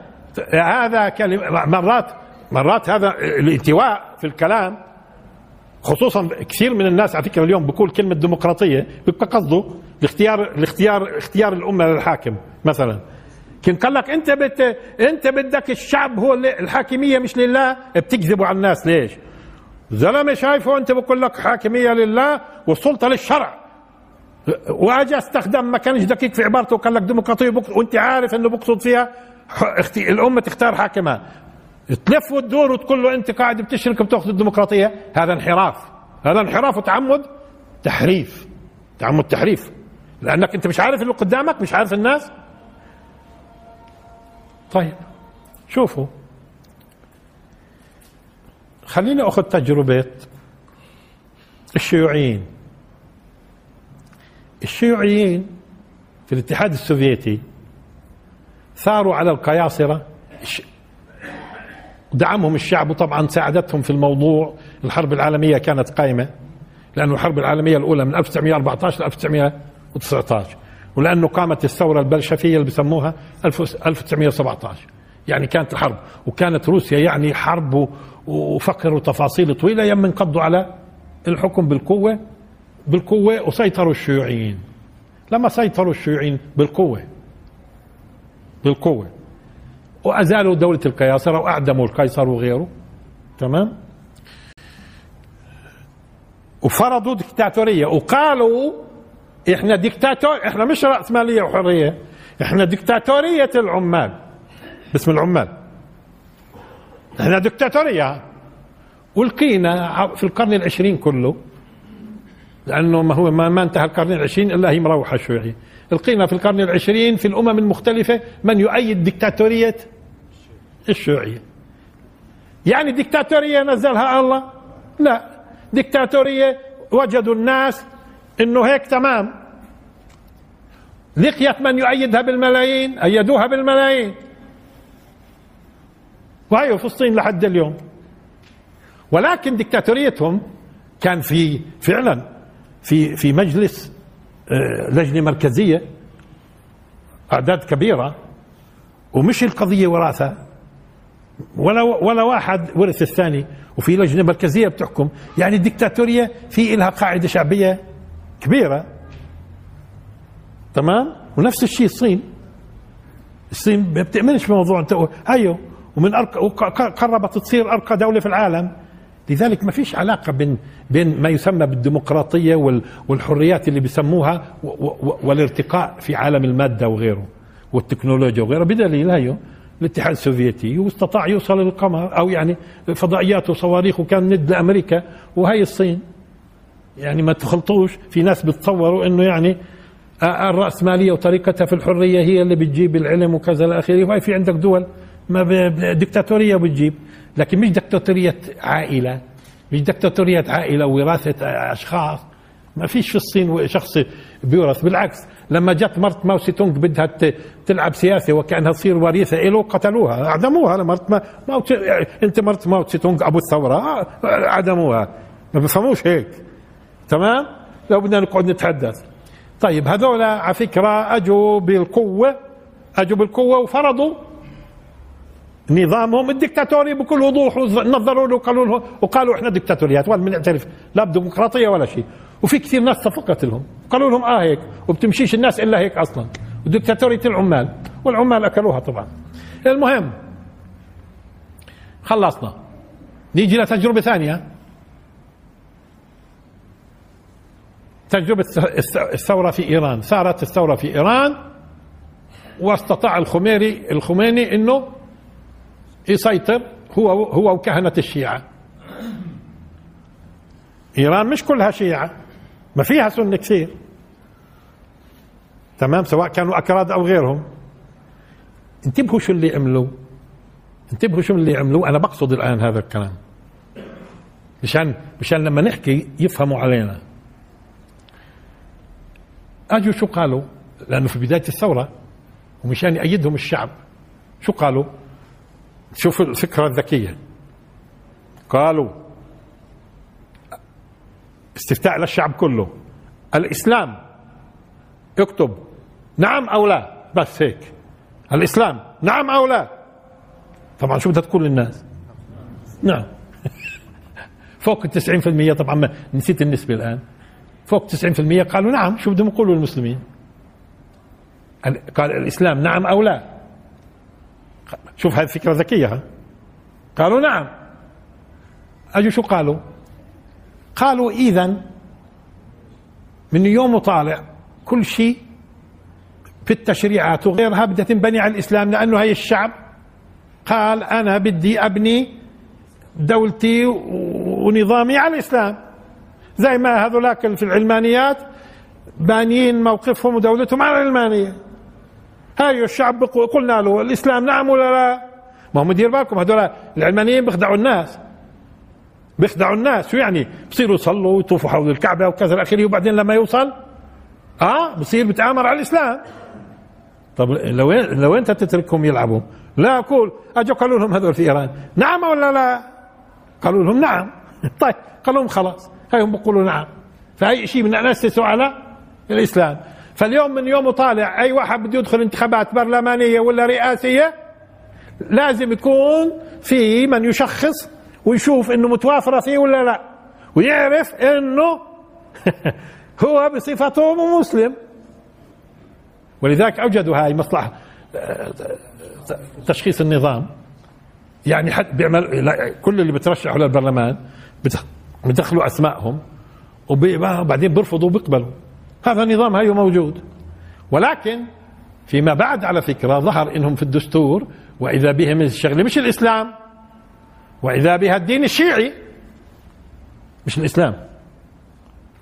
هذا كلمة مرات مرات هذا الانتواء في الكلام خصوصا كثير من الناس على فكرة اليوم بقول كلمة ديمقراطية بيبقى قصده الاختيار الاختيار اختيار الأمة للحاكم مثلا. كان قال لك أنت بت أنت بدك الشعب هو الحاكمية مش لله بتكذبوا على الناس ليش؟ زلمة شايفه أنت بقول لك حاكمية لله والسلطة للشرع. واجى استخدم ما كانش دقيق في عبارته وقال لك ديمقراطية وانت عارف انه بقصد فيها الأمة تختار حاكمها. تلف وتدور وتقول له انت قاعد بتشرك بتأخذ الديمقراطية. هذا انحراف. هذا انحراف وتعمد تحريف. تعمد تحريف. لأنك انت مش عارف اللي قدامك مش عارف الناس. طيب شوفوا. خليني أخذ تجربة الشيوعيين. الشيوعيين في الاتحاد السوفيتي ثاروا على القياصرة. دعمهم الشعب وطبعا ساعدتهم في الموضوع. الحرب العالمية كانت قائمة لأن الحرب العالمية الأولى من 1914 ل 1919 ولأنه قامت الثورة البلشفية اللي بسموها 1917 يعني كانت الحرب وكانت روسيا يعني حرب وفقر وتفاصيل طويلة يم انقضوا على الحكم بالقوة. بالقوة وسيطروا الشيوعيين. لما سيطروا الشيوعيين بالقوة. بالقوة. وأزالوا دولة القياصرة وأعدموا القيصر وغيره. تمام؟ وفرضوا ديكتاتورية وقالوا إحنا ديكتاتور إحنا مش رأسمالية وحرية. إحنا ديكتاتورية العمال. باسم العمال. إحنا ديكتاتورية ولقينا في القرن العشرين كله لأنه ما هو ما, ما انتهى القرن العشرين إلا هي مروحة شيوعية لقينا في القرن العشرين في الأمم المختلفة من يؤيد دكتاتورية الشيوعية. يعني دكتاتورية نزلها الله؟ لا. دكتاتورية وجدوا الناس إنه هيك تمام. لقيت من يؤيدها بالملايين أيدوها بالملايين. وهي فلسطين لحد اليوم. ولكن دكتاتوريتهم كان في فعلا في في مجلس آه، لجنة مركزية أعداد كبيرة ومش القضية وراثة. ولا ولا واحد ورث الثاني. وفي لجنة مركزية بتحكم. يعني الدكتاتوريه في لها قاعدة شعبية كبيرة. تمام؟ ونفس الشيء الصين. الصين ما بتأمنش بموضوع هيو ومن أرقى قربت تصير أرقى دولة في العالم. لذلك ما فيش علاقة بين بين ما يسمى بالديمقراطية والحريات اللي بيسموها والارتقاء في عالم المادة وغيره والتكنولوجيا وغيره بدليل هيو الاتحاد السوفيتي واستطاع يوصل للقمر أو يعني فضائيات وصواريخ وكان ند لأمريكا وهي الصين. يعني ما تخلطوش في ناس بتصوروا إنه يعني الرأسمالية وطريقتها في الحرية هي اللي بتجيب العلم وكذا إلى آخره وهي في عندك دول ما دكتاتورية بتجيب. لكن مش دكتاتورية عائلة. مش دكتاتورية عائلة وراثة أشخاص. ما فيش في الصين شخص بيورث بالعكس لما جت مرت ماو سي تونغ بدها تلعب سياسة وكأنها تصير وريثة له قتلوها اعدموها مرت ما ماو أنت مرت ماو سي تونغ أبو الثورة اعدموها ما بفهموش هيك. تمام؟ لو بدنا نقعد نتحدث. طيب هذول على فكرة أجوا بالقوة. أجوا بالقوة وفرضوا نظامهم الدكتاتوري بكل وضوح نظروا له وقالوا له وقالوا إحنا دكتاتوريات ولا بنعترف لا بديمقراطية ولا شيء. وفي كثير ناس صفقت لهم. قالوا لهم آه هيك وبتمشيش الناس إلا هيك أصلا. ودكتاتورية العمال والعمال أكلوها طبعا. المهم خلصنا. نيجي لتجربة ثانية. تجربة الثورة في إيران. صارت الثورة في إيران واستطاع الخميري الخميني إنه يسيطر هو هو وكهنة الشيعة. إيران مش كلها شيعة. ما فيها سنة كثير. تمام؟ سواء كانوا أكراد أو غيرهم. انتبهوا شو اللي عملوا. انتبهوا شو اللي عملوا. أنا بقصد الآن هذا الكلام. مشان مشان لما نحكي يفهموا علينا. أجوا شو قالوا؟ لأنه في بداية الثورة ومشان يأيدهم الشعب. شو قالوا؟ شوف الفكرة الذكية. قالوا استفتاء للشعب كله. الإسلام اكتب نعم أو لا. بس هيك. الإسلام نعم أو لا. طبعا شو بدها تقول للناس نعم. فوق التسعين في المية طبعا نسيت النسبة الآن. فوق 90% قالوا نعم شو بدهم يقولوا المسلمين؟ قال الإسلام نعم أو لا. شوف هذه فكرة ذكية؟ قالوا نعم. أجوا شو قالوا؟ قالوا إذا من يوم طالع كل شيء في التشريعات وغيرها بدها تنبني على الإسلام لأنه هي الشعب. قال أنا بدي أبني دولتي ونظامي على الإسلام. زي ما هذولاك في العلمانيات بانيين موقفهم ودولتهم على العلمانية. هاي الشعب قلنا له الإسلام نعم ولا لا؟ ما هم دير بالكم هذول العلمانيين بيخدعوا الناس. بيخدعوا الناس شو يعني؟ بصيروا يصلوا ويطوفوا حول الكعبة وكذا الأخير وبعدين لما يوصل؟ آه بصير بتآمر على الإسلام. طب لو لو انت تتركهم يلعبوا لا أقول أجوا قالوا لهم هذول في إيران نعم ولا لا؟ قالوا لهم نعم. طيب قالوا لهم خلاص هاي بيقولوا نعم. فأي شيء من أسسوا على الإسلام. فاليوم من يوم طالع أي واحد بده يدخل انتخابات برلمانية ولا رئاسية لازم يكون في من يشخص ويشوف إنه متوافرة فيه ولا لا ويعرف إنه هو بصفته مسلم. ولذلك أوجدوا هاي مصلحة تشخيص النظام. يعني حد بيعمل كل اللي بترشحوا للبرلمان بدخلوا أسمائهم وبعدين بيرفضوا وبيقبلوا. هذا النظام هاي موجود. ولكن فيما بعد على فكرة ظهر إنهم في الدستور وإذا بهم الشغله مش الإسلام وإذا بها الدين الشيعي مش الإسلام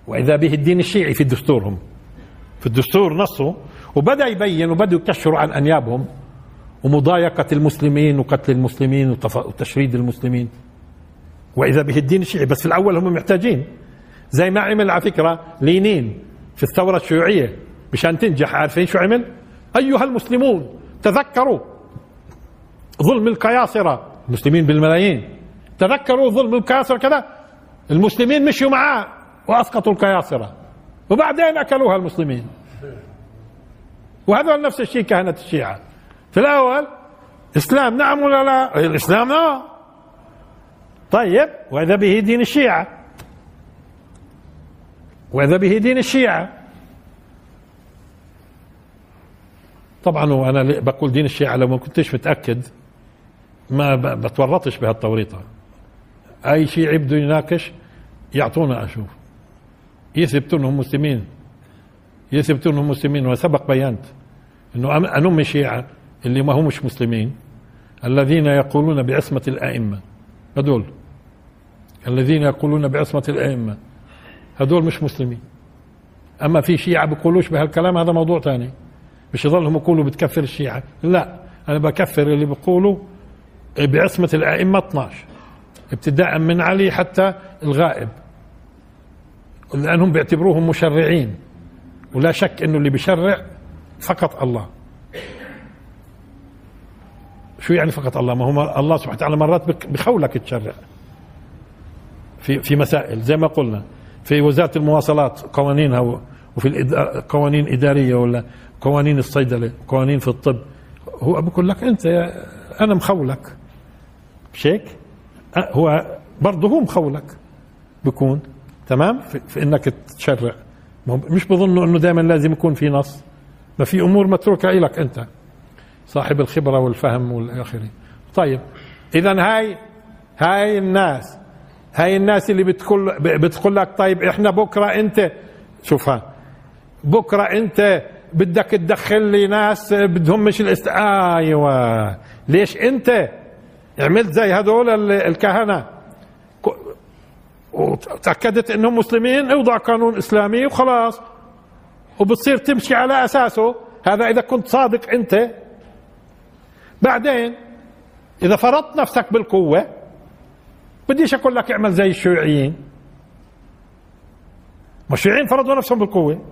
وإذا به الدين الشيعي في دستورهم. في الدستور نصه وبدأ يبين وبدوا يكشروا عن أنيابهم ومضايقة المسلمين وقتل المسلمين وتشريد المسلمين. وإذا به الدين الشيعي بس في الأول هم محتاجين. زي ما عمل على فكرة لينين. في الثورة الشيوعية مشان تنجح عارفين شو عمل؟ أيها المسلمون تذكروا ظلم القياصرة. المسلمين بالملايين. تذكروا ظلم القياصرة كذا؟ المسلمين مشوا معاه وأسقطوا القياصرة. وبعدين أكلوها المسلمين. وهذا نفس الشيء كهنة الشيعة. في الأول إسلام نعم ولا لا؟ الإسلام نعم. طيب وإذا به دين الشيعة. وإذا به دين الشيعة. طبعا وأنا بقول دين الشيعة لو ما كنتش متأكد ما بتورطش بهالتوريطة أي شيعي بده يناقش يعطونا أشوف. يثبتوا انهم مسلمين. يثبتوا انهم مسلمين. وسبق بينت إنه انهم الشيعة اللي ما هم مش مسلمين الذين يقولون بعصمة الأئمة. هدول الذين يقولون بعصمة الأئمة. هدول مش مسلمين. أما في شيعة بيقولوش بهالكلام هذا موضوع ثاني مش يضلهم يقولوا بتكفر الشيعة. لا أنا بكفر اللي بيقولوا بعصمة الأئمة 12 ابتداء من علي حتى الغائب. لأنهم بيعتبروهم مشرعين. ولا شك أنه اللي بيشرع فقط الله. شو يعني فقط الله؟ ما هو الله سبحانه وتعالى مرات بخولك تشرع. في في مسائل زي ما قلنا. في وزارة المواصلات قوانينها وفي قوانين إدارية ولا قوانين الصيدلة قوانين في الطب. هو بقول لك أنت أنا مخولك. مش هيك؟ هو برضه هو مخولك. بكون تمام؟ في, في إنك تشرع. مش بظنوا إنه دائما لازم يكون في نص. ما في أمور متروكة لك أنت. صاحب الخبرة والفهم والاخره طيب. اذا هاي هاي الناس هاي الناس اللي بتقول بتقول لك طيب إحنا بكرة انت شوفها. بكرة أنت بدك تدخل لي ناس بدهم مش الاست آيوه. ليش أنت؟ عملت زي هذول الكهنة. وتأكدت إنهم مسلمين اوضع قانون إسلامي وخلاص. وبتصير تمشي على أساسه. هذا إذا كنت صادق أنت. بعدين إذا فرضت نفسك بالقوة بديش أقول لك اعمل زي الشيوعيين. ما الشيوعيين فرضوا نفسهم بالقوة.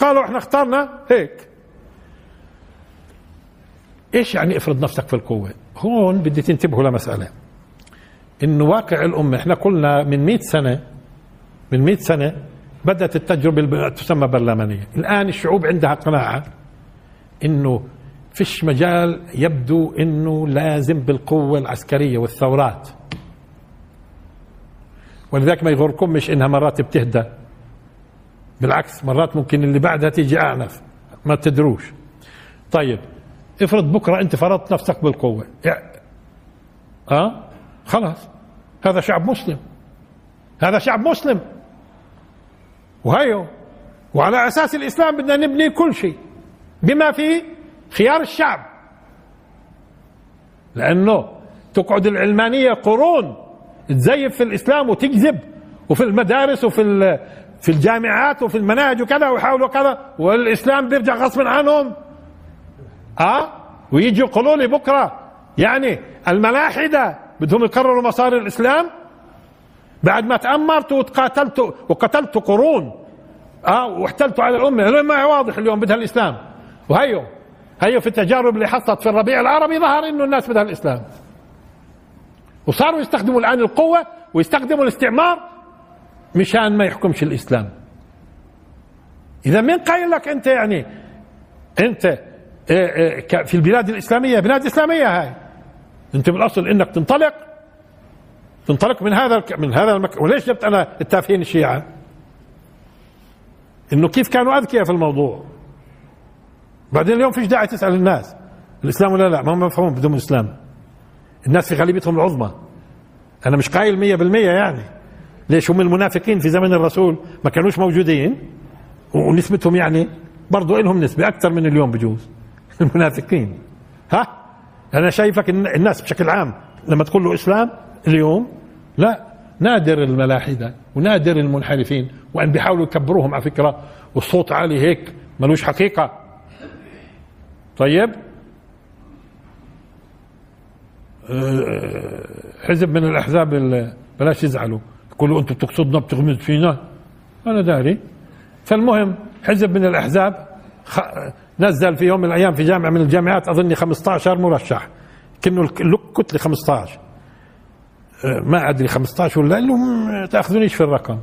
قالوا إحنا اخترنا هيك. إيش يعني افرض نفسك في القوة؟ هون بدي تنتبهوا لمسألة. إنه واقع الأمة إحنا قلنا من 100 سنة من 100 سنة بدأت التجربة تسمى برلمانية. الآن الشعوب عندها قناعة إنه فيش مجال يبدو إنه لازم بالقوة العسكرية والثورات. ولذلك ما يغركم مش إنها مرات بتهدى. بالعكس مرات ممكن اللي بعدها تيجي أعنف. ما تدروش. طيب افرض بكرة أنت فرضت نفسك بالقوة. آه خلاص. هذا شعب مسلم. هذا شعب مسلم. وهيو. وعلى أساس الإسلام بدنا نبني كل شيء. بما فيه خيار الشعب. لأنه تقعد العلمانية قرون. تزيف في الإسلام وتكذب وفي المدارس وفي في الجامعات وفي المناهج وكذا ويحاولوا كذا والإسلام بيرجع غصب عنهم. آه؟ ويجي يقولوا لي بكرة يعني الملاحدة بدهم يقرروا مسار الإسلام؟ بعد ما تامرتوا وتقاتلتوا وقتلتوا قرون آه؟ واحتلتوا على الأمة. ما واضح اليوم بدها الإسلام. وهيو هيو في التجارب اللي حصلت في الربيع العربي ظهر إنه الناس بدها الإسلام. وصاروا يستخدموا الآن القوة ويستخدموا الاستعمار مشان ما يحكمش الإسلام. إذا مين قايل لك أنت يعني أنت إيه، إيه، في البلاد الإسلامية بلاد إسلامية هاي. أنت بالأصل إنك تنطلق تنطلق من هذا من هذا المكان وليش جبت أنا التافهين الشيعة؟ إنه كيف كانوا أذكياء في الموضوع؟ بعدين اليوم فيش داعي تسأل الناس الإسلام ولا لا؟ ما مفهوم بدون الاسلام الناس في غالبيتهم العظمى. أنا مش قايل مية بالمية يعني. ليش هم المنافقين في زمن الرسول؟ ما كانوش موجودين. ونسبتهم يعني برضو لهم نسبة أكثر من اليوم بجوز. المنافقين. ها؟ أنا شايفك الناس بشكل عام لما تقول له إسلام اليوم لا. نادر الملاحدة ونادر المنحرفين وأن بيحاولوا يكبروهم على فكرة. والصوت عالي هيك ملوش حقيقة. طيب أه، حزب من الأحزاب بلاش يزعلوا. يقولوا أنتم بتقصدنا بتغمز فينا. أنا داري. فالمهم حزب من الأحزاب نزل في يوم من الأيام في جامعة من الجامعات أظني 15 مرشح. كأنه الكتلة 15 أه، ما أدري 15 ولا لهم تأخذونيش في الرقم.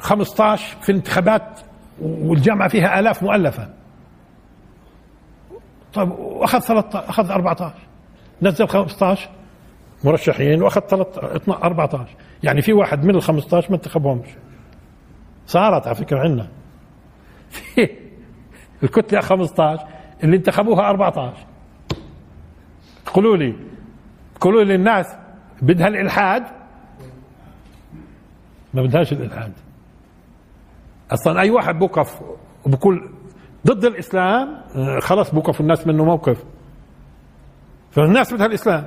15 في انتخابات والجامعة فيها آلاف مؤلفة. طيب واخذ 13 أخذ 14 نزل 15 مرشحين وأخذ 13 14 يعني في واحد من ال 15 ما انتخبهمش. صارت على فكرة عندنا. في الكتلة 15 اللي انتخبوها 14 قولوا لي قولوا لي الناس بدها الإلحاد؟ ما بدهاش الإلحاد. أصلا أي واحد بوقف وبقول ضد الإسلام آه، خلاص بوقف الناس منه موقف. فالناس بدها الإسلام.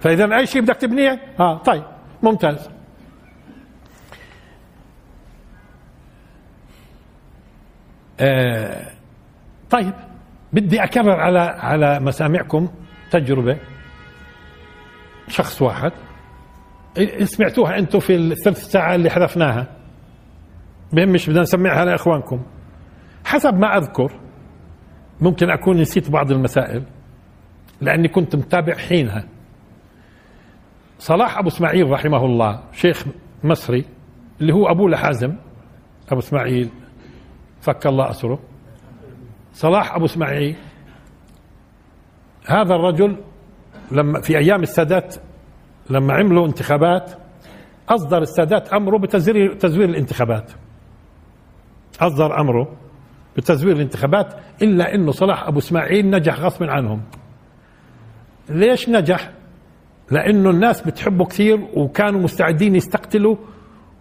فإذا أي شيء بدك تبنيه؟ آه طيب ممتاز. آه طيب بدي أكرر على على مسامعكم تجربة. شخص واحد. سمعتوها أنتم في الثلث ساعة اللي حذفناها. مش بدنا نسمعها لإخوانكم. حسب ما أذكر ممكن أكون نسيت بعض المسائل. لأني كنت متابع حينها. صلاح أبو إسماعيل رحمه الله شيخ مصري اللي هو ابوه لحازم أبو إسماعيل فك الله أسره. صلاح أبو إسماعيل هذا الرجل لما في أيام السادات لما عملوا انتخابات أصدر السادات أمره بتزوير تزوير الانتخابات. أصدر أمره بتزوير الانتخابات إلا إنه صلاح أبو إسماعيل نجح غصب عنهم. ليش نجح؟ لأنه الناس بتحبه كثير وكانوا مستعدين يستقتلوا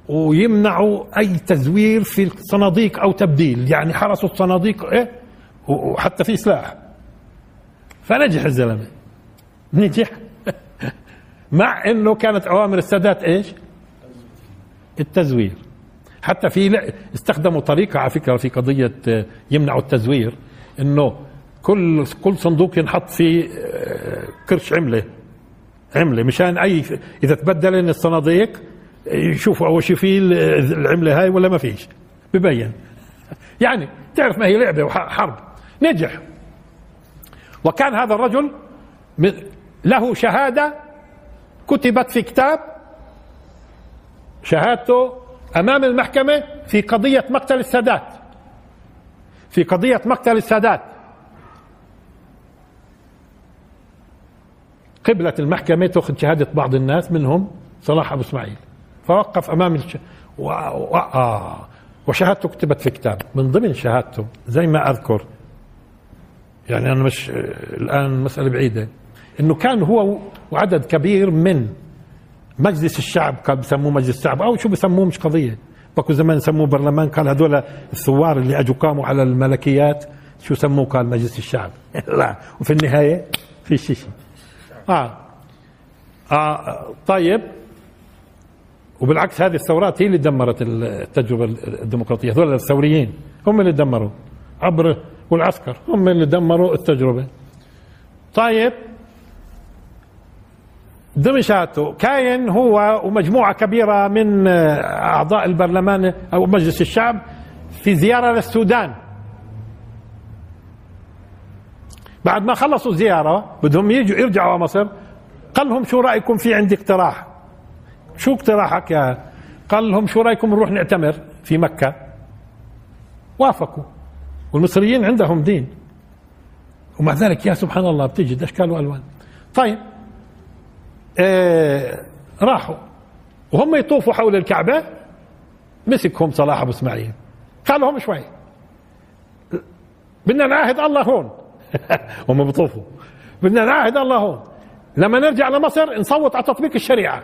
ويمنعوا أي تزوير في الصناديق أو تبديل يعني حرسوا الصناديق إيه؟ وحتى في سلاح. فنجح الزلمة. نجح. مع إنه كانت أوامر السادات إيش؟ التزوير. حتى في استخدموا طريقة على فكرة في قضية آه، يمنعوا التزوير إنه كل كل صندوق ينحط فيه آه، كرش عملة عملة. مشان أي إذا تبدل الصناديق يشوفوا أول شيء في العملة هاي ولا ما فيش. ببين. يعني تعرف ما هي لعبة وحرب نجح. وكان هذا الرجل له شهادة كتبت في كتاب شهادته أمام المحكمة في قضية مقتل السادات. في قضية مقتل السادات. قبلة المحكمة تأخذ شهادة بعض الناس منهم صلاح أبو إسماعيل. فوقف أمام الش... و... و... آه. وشهادته كتبت في كتاب. من ضمن شهادته زي ما أذكر يعني أنا مش الآن مسألة بعيدة إنه كان هو وعدد كبير من مجلس الشعب كان بسموه مجلس الشعب أو شو بسموه مش قضية. بكو زمان سموه برلمان قال هذول الثوار اللي اجوا قاموا على الملكيات شو سموه؟ قال مجلس الشعب. لا وفي النهاية في شيء. آه. آه طيب. وبالعكس هذه الثورات هي اللي دمرت التجربة الديمقراطية. هذول الثوريين هم اللي دمروا عبر والعسكر هم اللي دمروا التجربة. طيب. دمشاتو كاين هو ومجموعة كبيرة من أعضاء البرلمان أو مجلس الشعب في زيارة للسودان. بعد ما خلصوا الزيارة بدهم يجوا يرجعوا على مصر قال لهم شو رأيكم في عندي اقتراح؟ شو اقتراحك يا قال لهم شو رأيكم نروح نعتمر في مكة؟ وافقوا. والمصريين عندهم دين. ومع ذلك يا سبحان الله بتجد اشكال والوان طيب. آه راحوا. وهم يطوفوا حول الكعبة مسكهم صلاح أبو إسماعيل. قال لهم شوي. بدنا نعاهد الله هون. هم بيطوفوا. بدنا نعاهد الله هون. لما نرجع لمصر نصوت على تطبيق الشريعة.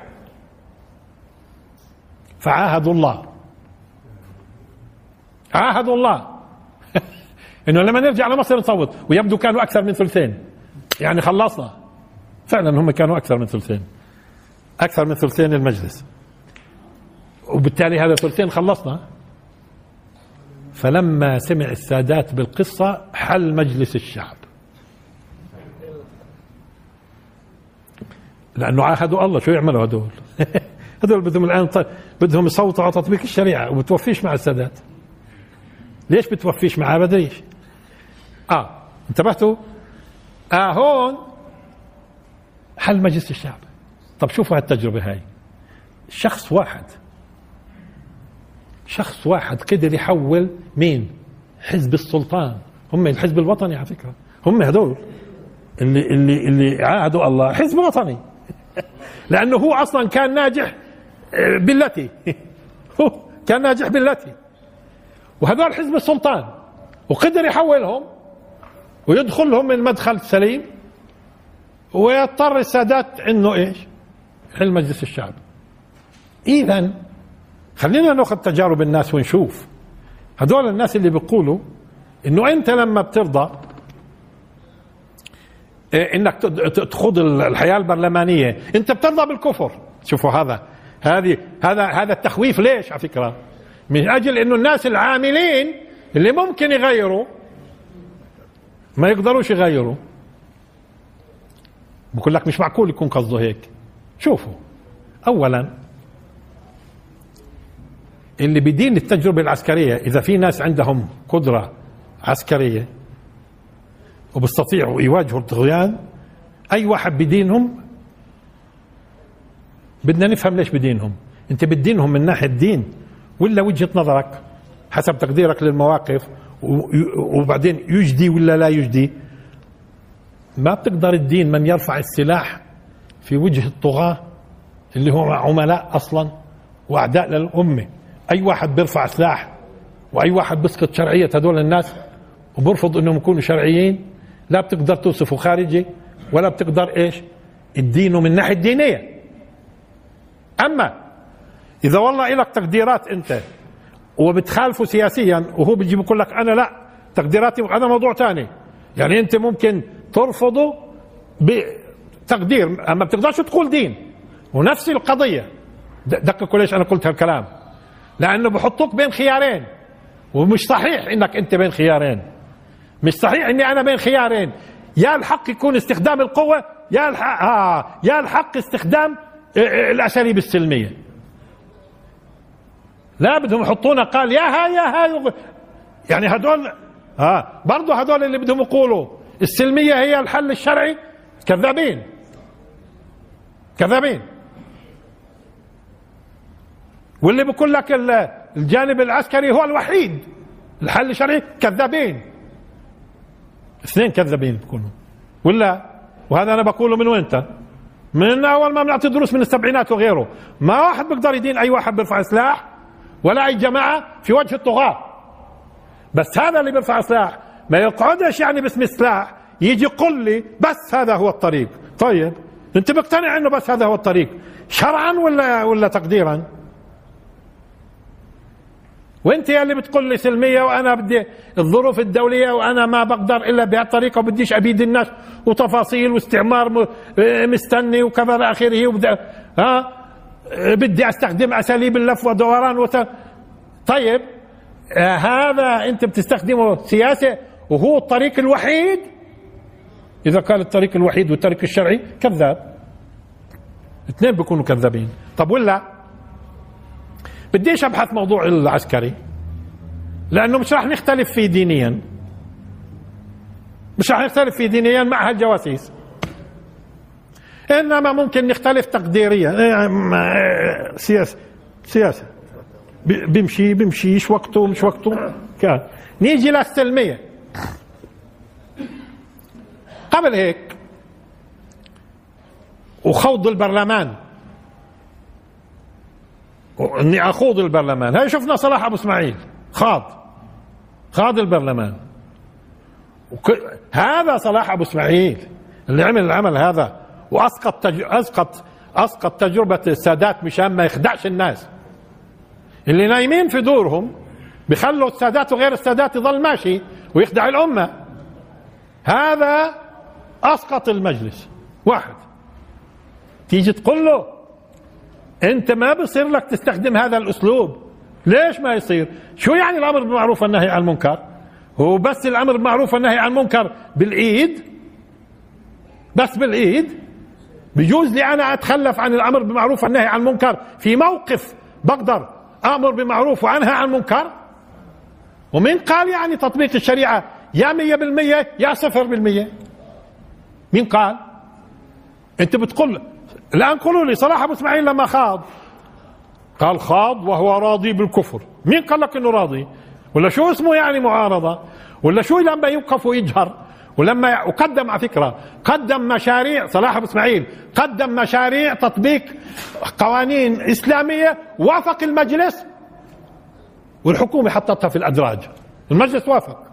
فعاهدوا الله. عاهدوا الله. إنه لما نرجع لمصر نصوت. ويبدو كانوا أكثر من ثلثين. يعني خلصنا. فعلا هم كانوا أكثر من ثلثين. أكثر من ثلثين المجلس وبالتالي هذا ثلثين خلصنا. فلما سمع السادات بالقصة حل مجلس الشعب. لأنه عاهدوا الله شو يعملوا هدول؟ هذول بدهم الآن بدهم يصوتوا على تطبيق الشريعة وبتوفيش مع السادات. ليش بتوفيش معاه بدريش آه انتبهتوا؟ آه هون حل مجلس الشعب. طب شوفوا هالتجربة هاي. شخص واحد شخص واحد قدر يحول مين؟ حزب السلطان. هم الحزب الوطني على فكرة. هم هدول اللي اللي اللي عاهدوا الله. حزب وطني. لأنه هو أصلا كان ناجح آه، بالتي. هو كان ناجح بالتي. وهذول حزب السلطان. وقدر يحولهم ويدخلهم من مدخل سليم ويضطر السادات إنه إيش؟ يحل مجلس الشعب اذا خلينا ناخذ تجارب الناس ونشوف. هذول الناس اللي بيقولوا إنه أنت لما بترضى إيه، إنك تخوض الحياة البرلمانية أنت بترضى بالكفر. شوفوا هذا. هذه هذا هذا التخويف ليش على فكرة؟ من أجل إنه الناس العاملين اللي ممكن يغيروا ما يقدروش يغيروا. بقول لك مش معقول يكون قصده هيك. شوفوا. اولا اللي بدين التجربة العسكرية إذا في ناس عندهم قدرة عسكرية وبيستطيعوا يواجهوا الطغيان أي واحد بدينهم؟ بدنا نفهم ليش بدينهم. أنت بدينهم من ناحية دين ولا وجهة نظرك حسب تقديرك للمواقف وبعدين يجدي ولا لا يجدي؟ ما بتقدر الدين من يرفع السلاح في وجه الطغاة اللي هم عملاء أصلا وأعداء للأمة. أي واحد بيرفع سلاح وأي واحد بيسقط شرعية هدول الناس وبرفض أنهم يكونوا شرعيين لا بتقدر توصفه خارجي ولا بتقدر إيش؟ الدين من الناحية الدينية أما إذا والله لك تقديرات أنت وبتخالفه سياسيا وهو بيجي بيقول لك أنا لا تقديراتي هذا موضوع ثاني يعني أنت ممكن ترفضه بتقدير أما بتقدرش تقول دين. ونفس القضية. دققوا ليش أنا قلت هالكلام. لأنه بحطوك بين خيارين. ومش صحيح إنك أنت بين خيارين. مش صحيح إني أنا بين خيارين. يا الحق يكون استخدام القوة يا الحق آه يا الحق استخدام الأساليب السلمية. لا بدهم يحطونا قال يا ها يا ها يعني هدول ها آه برضه هدول اللي بدهم يقولوا السلمية هي الحل الشرعي. كذابين. كذابين. واللي بقول لك الجانب العسكري هو الوحيد. الحل الشرعي كذابين. اثنين كذابين بكونوا ولا؟ وهذا أنا بقوله من وين من أول ما بنعطي دروس من السبعينات وغيره. ما واحد بيقدر يدين أي واحد بيرفع سلاح ولا أي جماعة في وجه الطغاة. بس هذا اللي بيرفع سلاح. ما يقعدش يعني باسم السلاح. يجي يقول لي بس هذا هو الطريق. طيب أنت مقتنع إنه بس هذا هو الطريق؟ شرعا ولا ولا تقديرا؟ وانت يا اللي بتقول لي سلمية وأنا بدي الظروف الدولية وأنا ما بقدر إلا بهالطريقة وبديش أبيد الناس وتفاصيل واستعمار مستني وكذا إلى آخره وبدي ها؟ بدي أستخدم أساليب اللف ودوران وت... طيب آه هذا أنت بتستخدمه سياسة وهو الطريق الوحيد؟ إذا قال الطريق الوحيد والطريق الشرعي كذاب. اثنين بيكونوا كذابين. طب ولا؟ بديش أبحث موضوع العسكري؟ لأنه مش راح نختلف فيه دينيا. مش راح نختلف فيه دينيا مع هالجواسيس. إنما ممكن نختلف تقديريا. سياسه سياسه بيمشي بيمشيش وقته مش وقته؟ كان. نيجي للسلميه قبل هيك وخوض البرلمان. اني اخوض البرلمان. هاي شفنا صلاح أبو إسماعيل. خاض. خاض البرلمان. وك... هذا صلاح أبو إسماعيل اللي عمل العمل هذا وأسقط تج... أسقط أسقط تجربة السادات مشان ما يخدعش الناس. اللي نايمين في دورهم بخلوا السادات وغير السادات يظل ماشي ويخدع الأمة. هذا أسقط المجلس. واحد. تيجي تقول له انت ما بصير لك تستخدم هذا الأسلوب. ليش ما يصير؟ شو يعني الأمر بالمعروف والنهي عن المنكر؟ هو بس الأمر بالمعروف والنهي عن المنكر بالايد بس بالايد بجوز لي أنا أتخلف عن الأمر بالمعروف والنهي عن المنكر في موقف بقدر أمر بمعروف وأنهى عن منكر ومين قال يعني تطبيق الشريعة يا مية بالمية يا صفر بالمية؟ مين قال؟ أنت بتقول الآن قولوا لي صلاح أبو إسماعيل لما خاض قال خاض وهو راضي بالكفر. مين قال لك إنه راضي؟ ولا شو اسمه يعني معارضة؟ ولا شو لما يوقف ويجهر؟ ولما وقدم على فكرة قدم مشاريع صلاح أبو إسماعيل قدم مشاريع تطبيق قوانين إسلامية وافق المجلس والحكومة حطتها في الأدراج. المجلس وافق.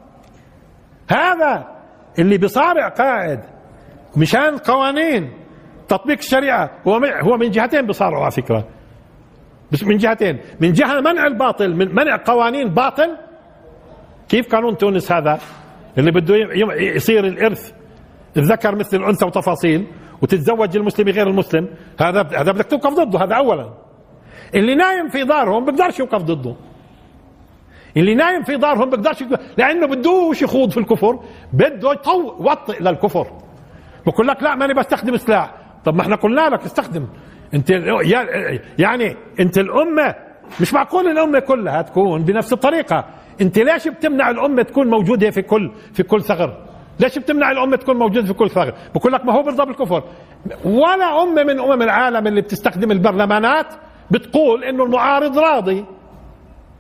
هذا اللي بصارع قائد مشان قوانين تطبيق الشريعة. هو هو من جهتين بصارعوا على فكرة. بس من جهتين. من جهة منع الباطل من منع قوانين باطل. كيف قانون تونس هذا؟ اللي بده يصير الإرث. الذكر مثل الأنثى وتفاصيل وتتزوج المسلم غير المسلم. هذا هذا بدك توقف ضده هذا اولا. اللي نايم في دارهم بيقدرش يوقف ضده. اللي نايم في دارهم بيقدرش لأنه بدوش يخوض في الكفر بده يوطئ للكفر. بقول لك لا ماني بستخدم سلاح. طب ما إحنا قلنا لك استخدم. انت يعني انت الأمة مش معقول الأمة كلها تكون بنفس الطريقة. انت ليش بتمنع الأمة تكون موجودة في كل في كل ثغر؟ ليش بتمنع الأمة تكون موجودة في كل ثغر؟ بقول لك ما هو بالضبط الكفر. ولا أمة من أمم العالم اللي بتستخدم البرلمانات بتقول إنه المعارض راضي.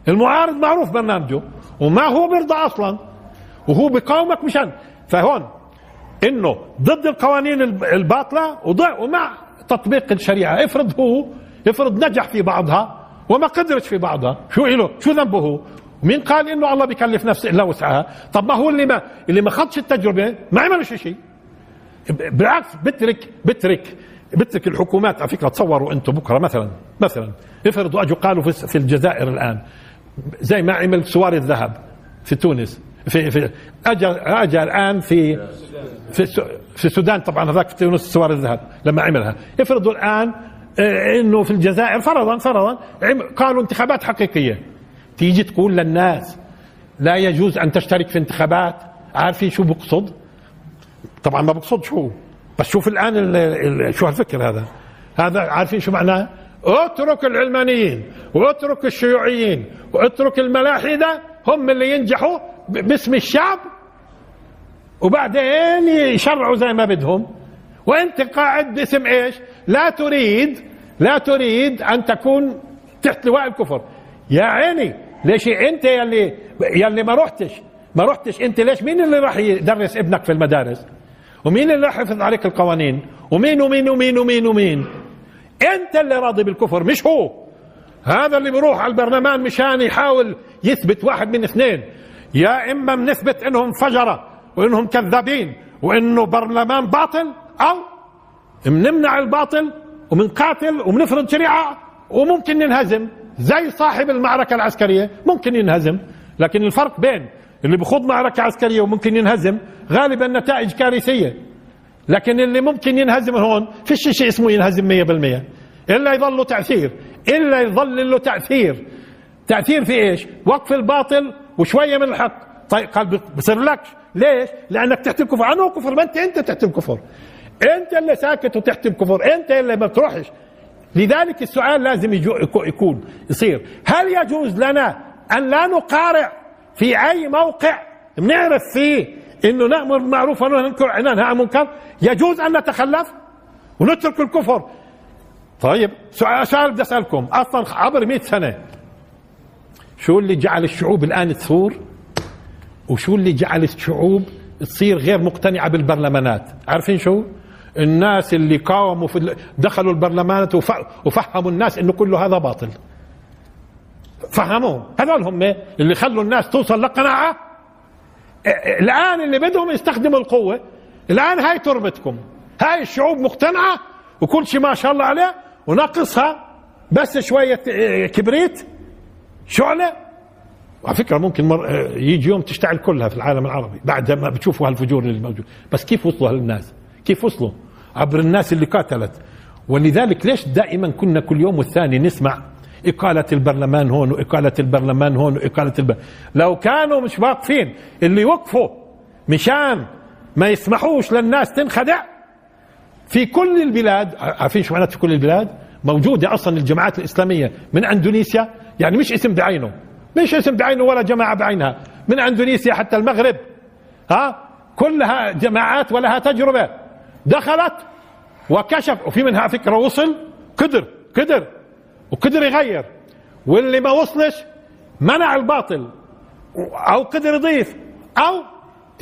المعارض معروف برنامجه. وما هو بيرضى أصلا. وهو بقاومك مشان. فهون إنه ضد القوانين الباطلة ومع تطبيق الشريعة. افرض هو افرض نجح في بعضها وما قدرش في بعضها. شو له شو ذنبه؟ مين قال إنه الله بيكلف نفسه إلا وسعها؟ طب ما هو اللي ما اللي ما خدش التجربة ما عملش شيء. بالعكس بترك بترك بترك الحكومات. على فكرة تصوروا أنتم بكرة مثلا مثلا افرضوا أجوا قالوا في الجزائر الآن زي ما عمل سوار الذهب في تونس. في في اجى اجى الآن في في في السودان طبعا هذاك في تونس سوار الذهب لما عملها. افرضوا الآن آه، إنه في الجزائر فرضا فرضا قالوا انتخابات حقيقية. تيجي تقول للناس لا يجوز أن تشترك في انتخابات. عارفين شو بقصد؟ طبعا ما بقصد شو. بس شوف الآن ال ال شو هالفكر هذا. هذا عارفين شو معناه؟ اترك العلمانيين واترك الشيوعيين واترك الملاحدة هم اللي ينجحوا باسم الشعب وبعدين يشرعوا زي ما بدهم. وأنت قاعد باسم إيش؟ لا تريد لا تريد أن تكون تحت لواء الكفر. يا عيني ليش أنت يلي يلي ما رحتش ما رحتش أنت ليش مين اللي راح يدرس ابنك في المدارس؟ ومين اللي راح يحفظ عليك القوانين؟ ومين ومين ومين ومين ومين؟ أنت اللي راضي بالكفر مش هو. هذا اللي بيروح على البرلمان مشان يحاول يثبت واحد من اثنين. يا إما بنثبت إنهم فجرة وإنهم كذابين وإنه برلمان باطل أو بنمنع الباطل وبنقاتل وبنفرض شريعة وممكن ننهزم زي صاحب المعركة العسكرية ممكن ينهزم. لكن الفرق بين اللي بخوض معركة عسكرية وممكن ينهزم غالبا نتائج كارثية. لكن اللي ممكن ينهزم هون فيش شيء اسمه ينهزم 100% إلا يظل له تأثير إلا يظل له تأثير. تأثير في إيش؟ وقف الباطل وشوية من الحق. طيب قال بصير لك. ليش؟ لأنك تحت الكفر عنه كفر ما أنت أنت تحت الكفر أنت اللي ساكت وتحت الكفر أنت اللي ما بتروحش لذلك السؤال لازم يكون يصير. هل يجوز لنا أن لا نقارع في أي موقع بنعرف فيه إنه نأمر بالمعروف وننكر عن المنكر؟ يجوز أن نتخلف ونترك الكفر. طيب سؤال بدي أسألكم. أصلا عبر 100 سنة شو اللي جعل الشعوب الآن تثور؟ وشو اللي جعل الشعوب تصير غير مقتنعة بالبرلمانات؟ عارفين شو؟ الناس اللي قاوموا في دخلوا البرلمانات وفهموا الناس إنه كله هذا باطل. فهموهم. هذول هم اللي خلوا الناس توصل لقناعه الآن اللي بدهم يستخدموا القوة الآن هاي تربتكم. هاي الشعوب مقتنعة وكل شيء ما شاء الله عليه وناقصها بس شوية كبريت شعله وعلى فكرة ممكن مر... يجي يوم تشتعل كلها في العالم العربي بعد ما بتشوفوا هالفجور اللي موجود. بس كيف وصلوا هالناس؟ كيف وصلوا؟ عبر الناس اللي قاتلت. ولذلك ليش دائما كنا كل يوم والثاني نسمع إقالة البرلمان هون وإقالة البرلمان هون وإقالة البرلمان لو كانوا مش واقفين اللي وقفوا مشان ما يسمحوش للناس تنخدع. في كل البلاد عارفين شو معناته في كل البلاد؟ موجودة أصلا الجماعات الإسلامية من أندونيسيا يعني مش اسم بعينه. مش اسم بعينه ولا جماعة بعينها. من أندونيسيا حتى المغرب. ها؟ كلها جماعات ولها تجربة. دخلت وكشف. وفي منها فكرة وصل. قدر. قدر. وقدر يغير. واللي ما وصلش منع الباطل. أو قدر يضيف. أو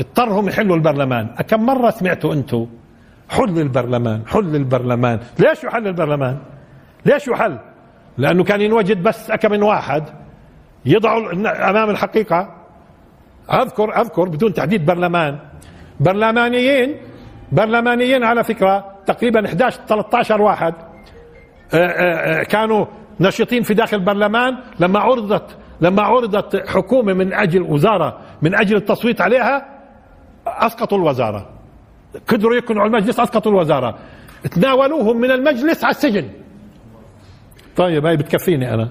اضطرهم يحلوا البرلمان. كم مرة سمعتوا أنتم حل البرلمان. حل البرلمان. ليش يحل البرلمان؟ ليش يحل؟ لأنه كان ينوجد بس كم من واحد يضعوا أمام الحقيقة. أذكر أذكر بدون تحديد برلمان. برلمانيين برلمانيين على فكرة تقريبا 11 13 واحد آه، آه، آه، كانوا نشيطين في داخل البرلمان لما عرضت لما عرضت حكومة من أجل وزارة من أجل التصويت عليها أسقطوا الوزارة. قدروا على المجلس أسقطوا الوزارة. تناولوهم من المجلس على السجن. طيب هاي بتكفيني أنا.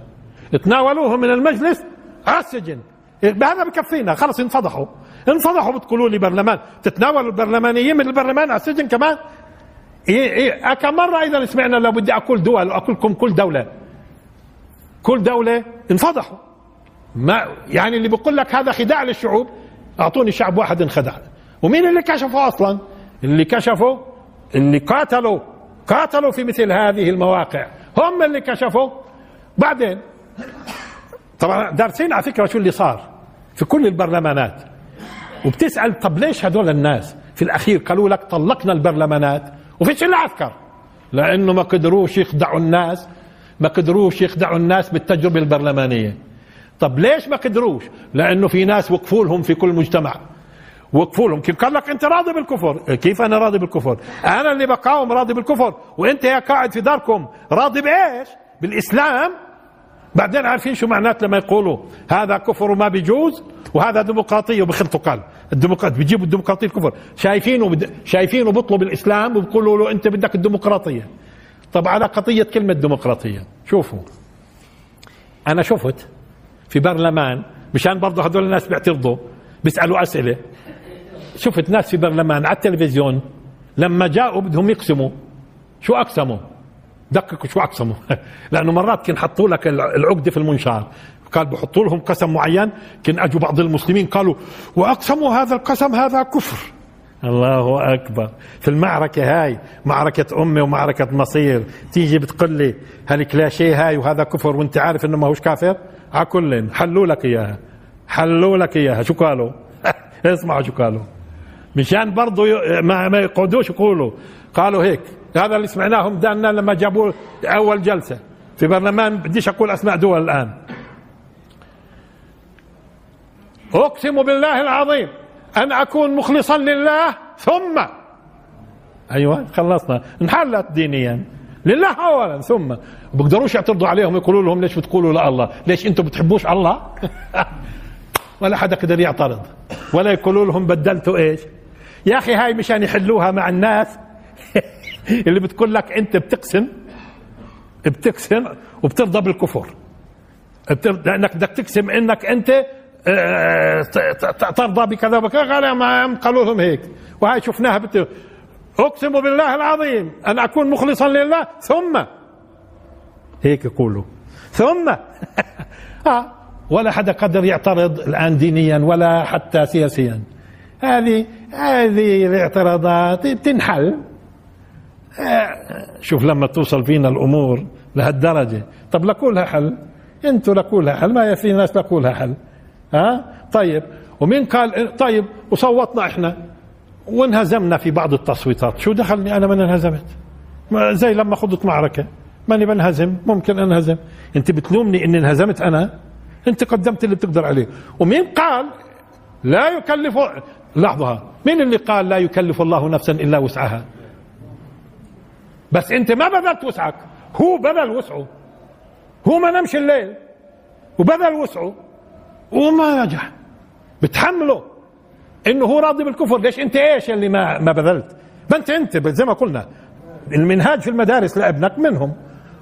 تناولوهم من المجلس. على السجن بهذا بكفينا. خلص انفضحوا. انفضحوا بتقولوا لي برلمان. تتناولوا البرلمانيين من البرلمان على السجن كمان؟ إيه إيه. كم مرة أيضا سمعنا لو بدي أكل دول أكلكم كل دولة. كل دولة. انفضحوا. ما يعني اللي بيقول لك هذا خداع للشعوب. أعطوني شعب واحد انخدع. ومين اللي كشفه أصلا؟ اللي كشفوا اللي قاتلوا قاتلوا في مثل هذه المواقع. هم اللي كشفوا. بعدين طبعا دارسين على فكرة شو اللي صار في كل البرلمانات. وبتسأل طب ليش هدول الناس في الأخير قالوا لك طلقنا البرلمانات؟ وفيش إلا عسكر لأنه ما قدروش يخدعوا الناس ما قدروش يخدعوا الناس بالتجربة البرلمانية. طب ليش ما قدروش؟ لأنه في ناس وقفوا لهم في كل مجتمع. وقفوا لهم. كيف قال لك أنت راضي بالكفر؟ كيف أنا راضي بالكفر؟ أنا اللي بقاوم راضي بالكفر. وأنت يا قاعد في داركم. راضي بإيش؟ بالإسلام. بعدين عارفين شو معنات لما يقولوا هذا كفر وما بيجوز وهذا ديمقراطية وبخلطوا قال الديمقراط بيجيبوا الديمقراطية الكفر. شايفينه بد... شايفينه بيطلب الإسلام وبيقولوا له أنت بدك الديمقراطية. طب على قضية كلمة ديمقراطية. شوفوا. أنا شفت في برلمان مشان برضه هذول الناس بيعترضوا بيسألوا أسئلة. شفت ناس في برلمان على التلفزيون لما جاءوا بدهم يقسموا. شو أقسموا؟ دققوا شو أقسموا. لأنه مرات كان حطوا لك العقده في المنشار. قال بحطوا لهم قسم معين. كان أجوا بعض المسلمين قالوا وأقسموا هذا القسم هذا كفر. الله أكبر. في المعركة هاي معركة امه ومعركة مصير. تيجي بتقول لي هالكلاشيه هاي وهذا كفر وأنت عارف إنه ما هوش كافر؟ على كل حلوا لك إياها. حلوا لك إياها. شو قالوا؟ اسمعوا شو قالوا. مشان برضه ما, ما يقعدوش يقولوا. قالوا هيك. هذا اللي سمعناهم دانا لما جابوا أول جلسة في برلمان بديش أقول أسماء دول الآن. أقسم بالله العظيم أن أكون مخلصا لله ثم. أيوه خلصنا. انحلت دينيا. لله اولا ثم. بقدروش يعترضوا عليهم يقولوا لهم ليش بتقولوا لا الله؟ ليش أنتم بتحبوش الله؟ ولا حدا قدر يعترض. ولا يقولوا لهم بدلتوا إيش؟ يا أخي هاي مشان يحلوها مع الناس. اللي بتقول لك أنت بتقسم بتقسم وبترضى بالكفر. لأنك بدك تقسم إنك أنت آه، ترضى بكذا وكذا قالوا لهم هيك. وهي شفناها بت... أقسم بالله العظيم أن أكون مخلصا لله. ثم هيك يقولوا. ثم آه ولا حدا قدر يعترض الآن دينيا ولا حتى سياسيا. هذه هذه الاعتراضات تنحل. آه، شوف لما توصل فينا الأمور لهالدرجة طب لكولها حل. أنتوا لكولها حل ما في ناس لكولها حل. ها؟ طيب ومين قال طيب وصوتنا إحنا. وانهزمنا في بعض التصويتات. شو دخلني أنا من انهزمت؟ زي لما خضت معركة. ماني بنهزم ممكن انهزم. انت بتلومني إني انهزمت أنا؟ انت قدمت اللي بتقدر عليه. ومين قال لا يكلف لحظة. مين اللي قال لا يكلف الله نفسا إلا وسعها؟ بس أنت ما بذلت وسعك. هو بذل وسعه. هو ما نمشي الليل وبذل وسعه. وما نجح. بتحمله. إنه هو راضي بالكفر. ليش أنت إيش اللي ما ما بذلت؟ ما أنت أنت زي ما قلنا المنهاج في المدارس لأبنك منهم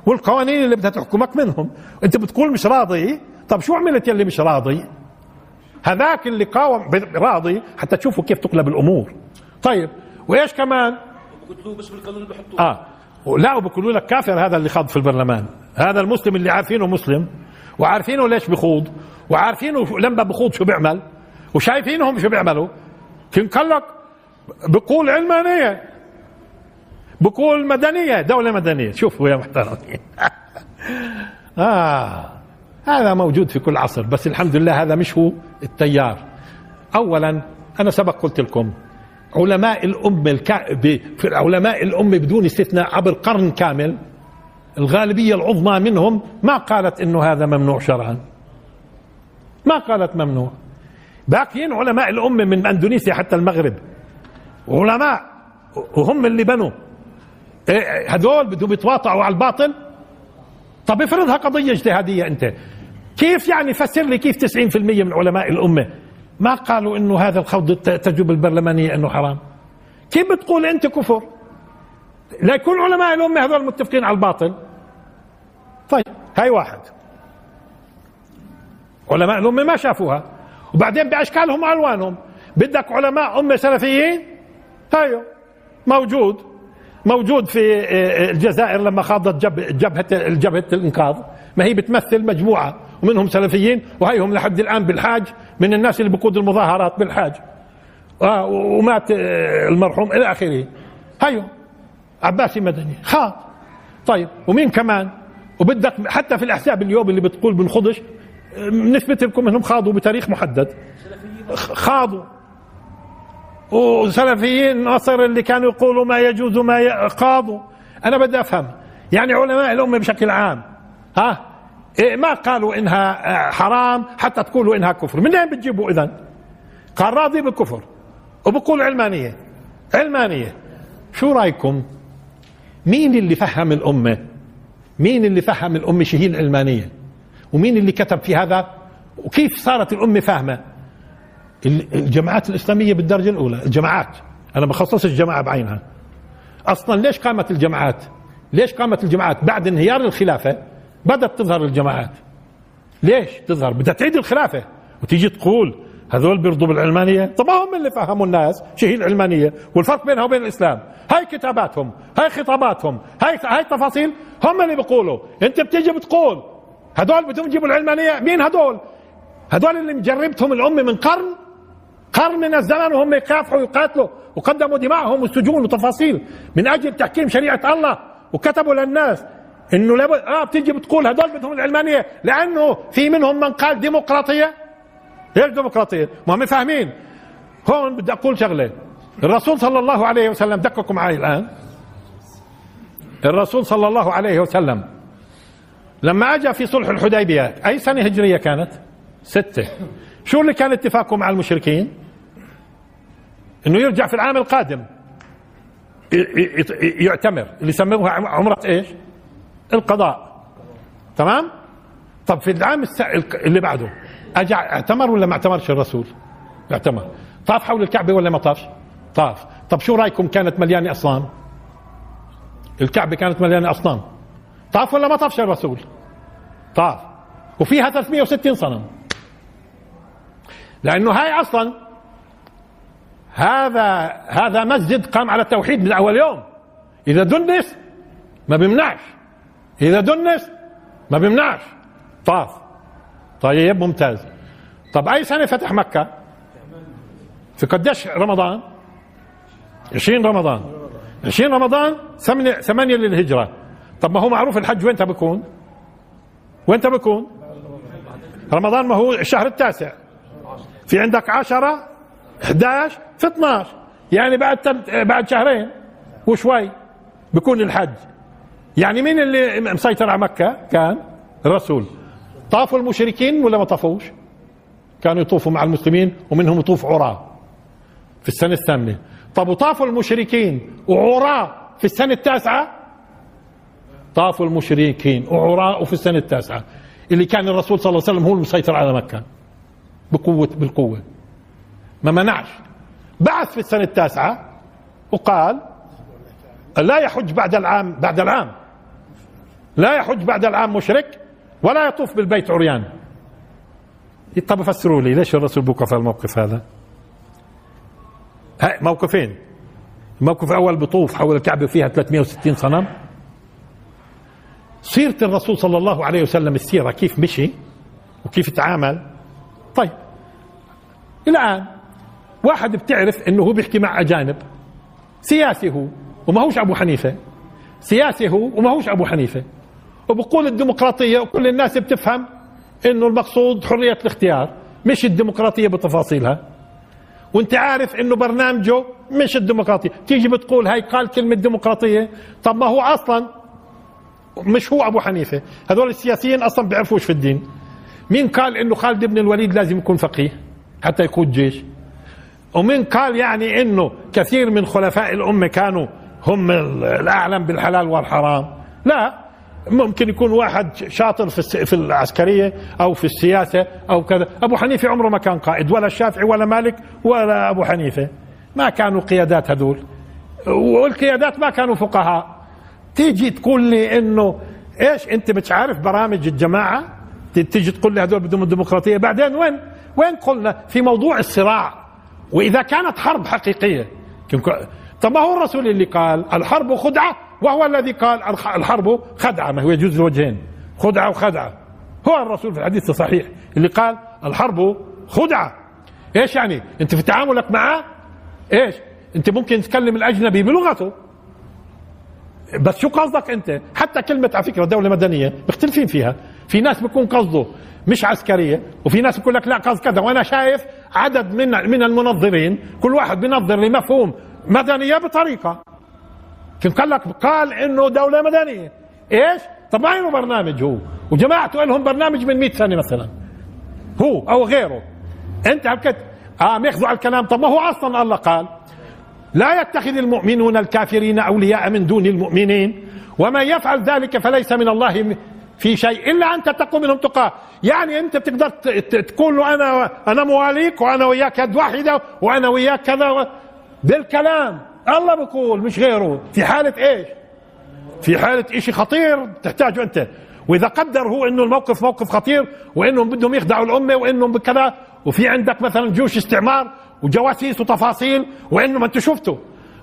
والقوانين اللي بدها تحكمك منهم. أنت بتقول مش راضي. طب شو عملت يلي مش راضي؟ هذاك اللي قاوم راضي حتى تشوفوا كيف تقلب الأمور. طيب وإيش كمان؟ بس بالقانون بحطوه. آه لا وبقولوا لك كافر هذا اللي خاض في البرلمان. هذا المسلم اللي عارفينه مسلم وعارفينه ليش بخوض وعارفينه لما بخوض شو بيعمل وشايفينهم شو بيعملوا. قال لك بقول علمانية بقول مدنية دولة مدنية. شوفوا يا محترمين. آه. هذا موجود في كل عصر بس الحمد لله هذا مش هو التيار. اولا أنا سبق قلت لكم علماء الأمة الكا... في علماء الأمة بدون استثناء عبر قرن كامل الغالبية العظمى منهم ما قالت إنه هذا ممنوع شرعا. ما قالت ممنوع. باقيين علماء الأمة من أندونيسيا حتى المغرب. علماء وهم اللي بنوا. إيه، هذول بدهم يتواطعوا على الباطل؟ طب افرضها قضية اجتهادية أنت. كيف يعني فسر لي كيف 90% من علماء الأمة ما قالوا إنه هذا الخوض التجربه البرلمانية إنه حرام؟ كيف بتقول أنت كفر؟ لا يكون علماء الأمة هذول متفقين على الباطل. طيب هاي واحد. علماء الأمة ما شافوها. وبعدين بأشكالهم وألوانهم. بدك علماء أمة سلفيين؟ هايو. موجود. موجود في آه، الجزائر لما خاضت جبهة جبهة الإنقاذ. ما هي بتمثل مجموعة. ومنهم سلفيين وهيهم لحد الآن بالحاج من الناس اللي بقود المظاهرات بالحاج. آه ومات آه، المرحوم إلى آخره. هيو عباسي مدني خاض. طيب ومين كمان؟ وبدك حتى في الأحزاب اليوم اللي بتقول بنخضش نثبت لكم إنهم خاضوا بتاريخ محدد. خاضوا. وسلفيين نصر اللي كانوا يقولوا ما يجوز ما خاضوا. أنا بدي أفهم. يعني علماء الأمة بشكل عام ها؟ ما قالوا إنها آه، حرام حتى تقولوا إنها كفر. من أين بتجيبوا اذا قال راضي بالكفر. وبقول علمانية علمانية شو رأيكم؟ مين اللي فهم الأمة؟ مين اللي فهم الأمة شو هي العلمانيه ومين اللي كتب في هذا؟ وكيف صارت الأمة فاهمة؟ الجماعات الإسلامية بالدرجة الأولى الجماعات. أنا بخصص الجماعة بعينها. أصلا ليش قامت الجماعات؟ ليش قامت الجماعات؟ بعد انهيار الخلافة بدأت تظهر الجماعات ليش تظهر؟ بدها تعيد الخلافة. وتيجي تقول هذول بيرضوا بالعلمانية؟ طب هم اللي فهموا الناس شو هي العلمانية والفرق بينها وبين الإسلام. هاي كتاباتهم هاي خطاباتهم هاي هاي تفاصيل هم اللي بيقولوا. انت بتيجي بتقول هذول بدهم يجيبوا العلمانية. مين هذول؟ هذول اللي مجربتهم الأمة من قرن. قرن من الزمن وهم يكافحوا ويقاتلوا وقدموا دماءهم والسجون وتفاصيل من أجل تحكيم شريعة الله وكتبوا للناس إنه لابد آه بتيجي بتقول هذول بدهم العلمانية لأنه في منهم من قال ديمقراطية إيش ديمقراطية؟ ما هم فاهمين هون بدي أقول شغلة الرسول صلى الله عليه وسلم دققوا معي الآن الرسول صلى الله عليه وسلم لما اجى في صلح الحديبية أي سنة هجرية كانت؟ ستة شو اللي كان اتفاقه مع المشركين؟ إنه يرجع في العام القادم يعتمر اللي يسموها عمرة إيش؟ القضاء تمام؟ طب في العام اللي بعده اجى اعتمر ولا ما اعتمرش الرسول؟ اعتمر طاف حول الكعبة ولا ما طافش؟ طاف طب شو رأيكم كانت مليانة أصنام؟ الكعبة كانت مليانة أصنام طاف ولا ما طافش الرسول؟ طاف وفيها 360 صنم لأنه هاي أصلا هذا هذا مسجد قام على التوحيد من أول يوم إذا دنس ما بيمنعش إذا دنس ما بيمنعش. طاف. طيب ممتاز. طب أي سنة فتح مكة؟ في قديش رمضان؟ 20 رمضان. 20 رمضان ثمانية ثمانية للهجرة. طب ما هو معروف الحج وين بكون؟ وين بكون؟ رمضان ما هو الشهر التاسع. في عندك عشرة 11 في 12 يعني بعد بعد شهرين وشوي بكون الحج. يعني مين اللي مسيطر على مكة؟ كان الرسول طافوا المشركين ولا ما طافوش؟ كانوا يطوفوا مع المسلمين ومنهم يطوف عراة في السنة الثامنة. طب وطافوا المشركين وعراة في السنة التاسعة؟ طافوا المشركين وعراة وفي السنة التاسعة. اللي كان الرسول صلى الله عليه وسلم هو المسيطر على مكة. بقوة بالقوة. ما منعش. بعث في السنة التاسعة وقال لا يحج بعد العام بعد العام. لا يحج بعد العام مشرك ولا يطوف بالبيت عريان. طب فسروا لي ليش الرسول بوقف الموقف هذا؟ موقفين. الموقف الأول بطوف حول الكعبة فيها 360 صنم. سيرة الرسول صلى الله عليه وسلم السيرة كيف مشي وكيف تعامل طيب الآن واحد بتعرف إنه هو بيحكي مع أجانب. سياسي هو وما هوش أبو حنيفة. سياسي هو وما هوش أبو حنيفة. وبقول الديمقراطية وكل الناس بتفهم إنه المقصود حرية الاختيار مش الديمقراطية بتفاصيلها. وأنت عارف إنه برنامجه مش الديمقراطية. تيجي بتقول هاي قال كلمة ديمقراطية؟ طب ما هو أصلا مش هو أبو حنيفة. هذول السياسيين أصلا بيعرفوش في الدين. مين قال إنه خالد بن الوليد لازم يكون فقيه حتى يقود جيش؟ ومن قال يعني إنه كثير من خلفاء الأمة كانوا هم الأعلم بالحلال والحرام؟ لا. ممكن يكون واحد شاطر في في العسكرية أو في السياسة أو كذا. أبو حنيفة عمره ما كان قائد ولا الشافعي ولا مالك ولا أبو حنيفة. ما كانوا قيادات هذول. والقيادات ما كانوا فقهاء. تيجي تقول لي إنه إيش أنت مش عارف برامج الجماعة؟ تيجي تقول لي هذول بدهم الديمقراطية. بعدين وين؟ وين قلنا في موضوع الصراع؟ وإذا كانت حرب حقيقية. طب ما هو الرسول اللي قال الحرب خدعة. وهو الذي قال الحرب خدعة ما هو يجوز الوجهين خدعة وخدعة. هو الرسول في الحديث الصحيح اللي قال الحرب خدعة. إيش يعني؟ أنت في تعاملك معه؟ إيش؟ أنت ممكن تكلم الأجنبي بلغته. بس شو قصدك أنت؟ حتى كلمة على فكرة دولة مدنية مختلفين فيها. في ناس بيكون قصده مش عسكرية وفي ناس بيقول لك لا قصد كذا. وأنا شايف عدد من من المنظرين كل واحد بينظر لمفهوم مدنية بطريقة. كم قال لك؟ قال إنه دولة مدنية. إيش؟ طب ما له برنامج هو؟ وجماعته لهم برنامج من 100 سنة مثلا. هو أو غيره. أنت هلكت آه ياخذوا على الكلام. طب ما هو أصلا الله قال لا يتخذ المؤمنون الكافرين أولياء من دون المؤمنين ومن يفعل ذلك فليس من الله في شيء إلا أن تتقوا منهم تقاه يعني أنت بتقدر تقول له أنا أنا مواليك وأنا وياك يد واحدة وأنا وياك كذا بالكلام. الله بقول مش غيره. في حالة إيش؟ في حالة إشي خطير تحتاجه أنت. وإذا قدر هو إنه الموقف موقف خطير وإنهم بدهم يخدعوا الأمة وإنهم بكذا. وفي عندك مثلا جيوش استعمار وجواسيس وتفاصيل وانه ما أنتم شفتوا.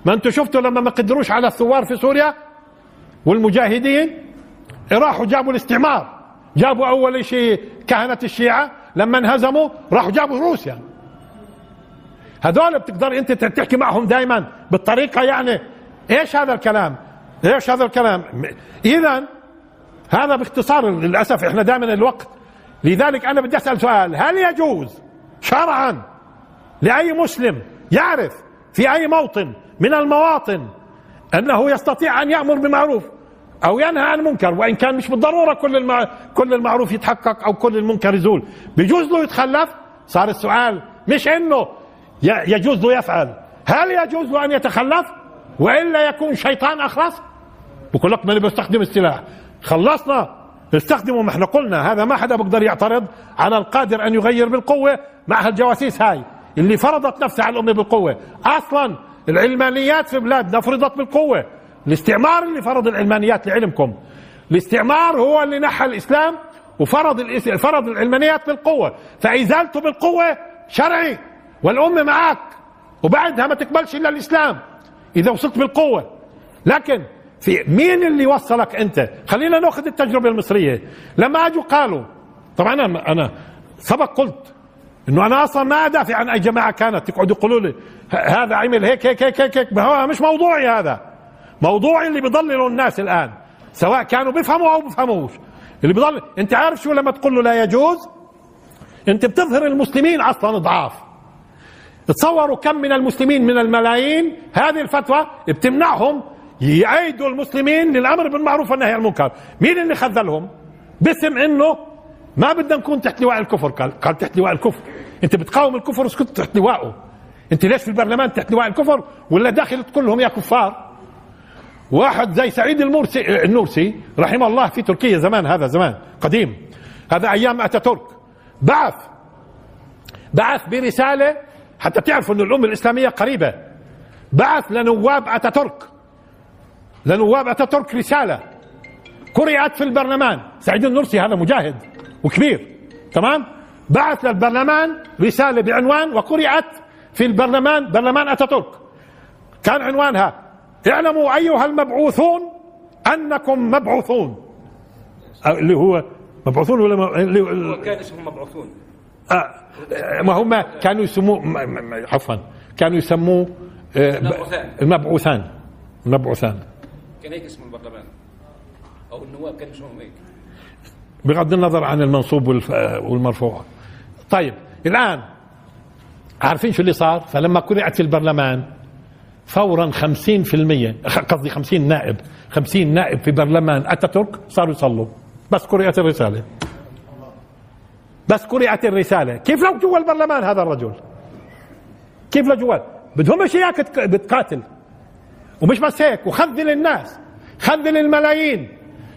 ما أنتم شفتوا لما ما قدروش على الثوار في سوريا؟ والمجاهدين راحوا جابوا الاستعمار. جابوا أول شيء كهنة الشيعة لما انهزموا راحوا جابوا روسيا. هذول بتقدر انت تحكي معهم دائما بالطريقة يعني. إيش هذا الكلام؟ إيش هذا الكلام؟ اذا هذا باختصار للأسف إحنا دائما الوقت. لذلك أنا بدي أسأل سؤال. هل يجوز شرعا لأي مسلم يعرف في أي موطن من المواطن أنه يستطيع أن يأمر بمعروف أو ينهى عن منكر وإن كان مش بالضرورة كل المع... كل المعروف يتحقق أو كل المنكر يزول. بيجوز له يتخلف؟ صار السؤال مش إنه يجوز له يفعل. هل يجوز له ان يتخلف والا يكون شيطان اخرس بقول لك ماني بستخدم السلاح؟ خلصنا. استخدموا ما إحنا قلنا. هذا ما حدا بيقدر يعترض على القادر أن يغير بالقوة مع هالجواسيس هاي. اللي فرضت نفسها على الأمة بالقوة. أصلا العلمانيات في بلادنا فرضت بالقوة. الاستعمار اللي فرض العلمانيات لعلمكم. الاستعمار هو اللي نحى الإسلام وفرض فرض العلمانيات بالقوة. فإزالته بالقوة شرعي. والأمة معك وبعدها ما تقبلش إلا الإسلام إذا وصلت بالقوة. لكن في مين اللي وصلك أنت؟ خلينا نأخذ التجربة المصرية. لما أجوا قالوا طبعا أنا أنا سبق قلت إنه أنا أصلا ما أدافع عن أي جماعة كانت تقعدوا يقولوا لي هذا عمل هيك هيك هيك هيك, هيك. هو مش موضوعي هذا. موضوعي اللي بيضللوا الناس الآن سواء كانوا بيفهموا أو بيفهموش. اللي بيضل أنت عارف شو لما تقول له لا يجوز؟ أنت بتظهر المسلمين أصلا ضعاف. تصوروا كم من المسلمين من الملايين هذه الفتوى بتمنعهم يعيدوا المسلمين للأمر بالمعروف والنهي عن المنكر. مين اللي خذلهم؟ باسم إنه ما بدنا نكون تحت لواء الكفر. قال قال تحت لواء الكفر. أنت بتقاوم الكفر اسكت تحت لواءه. أنت ليش في البرلمان تحت لواء الكفر ولا داخل تقول لهم يا كفار؟ واحد زي سعيد المرسي النورسي رحمه الله في تركيا زمان هذا زمان قديم. هذا أيام أتاتورك. بعث بعث برسالة حتى تعرفوا أن الأمة الإسلامية قريبة. بعث لنواب أتاتورك. لنواب أتاتورك رسالة. قرأت في البرلمان. سعيد النورسي هذا مجاهد وكبير. تمام؟ بعث للبرلمان رسالة بعنوان وقرأت في البرلمان برلمان أتاتورك. كان عنوانها اعلموا أيها المبعوثون أنكم مبعوثون. اللي هو مبعوثون ولا اللي هو كان اسمهم مبعوثون. آه. ما هم كانوا يسموه عفوا. كانوا يسموه آه، المبعوثان المبعوثان المبعوثان كان هيك اسم البرلمان. أو النواب كانوا اسمهم هيك. بغض النظر عن المنصوب والمرفوع. طيب الآن عارفين شو اللي صار؟ فلما قرعت البرلمان فورا 50% قصدي 50 نائب 50 نائب في برلمان أتاتورك صاروا يصلوا. بس قرأت الرسالة. بس قرأت الرسالة. كيف لو جوا البرلمان هذا الرجل؟ كيف لجوال بدهمش اياك بتقاتل. ومش بس هيك وخذل الناس. خذل الملايين.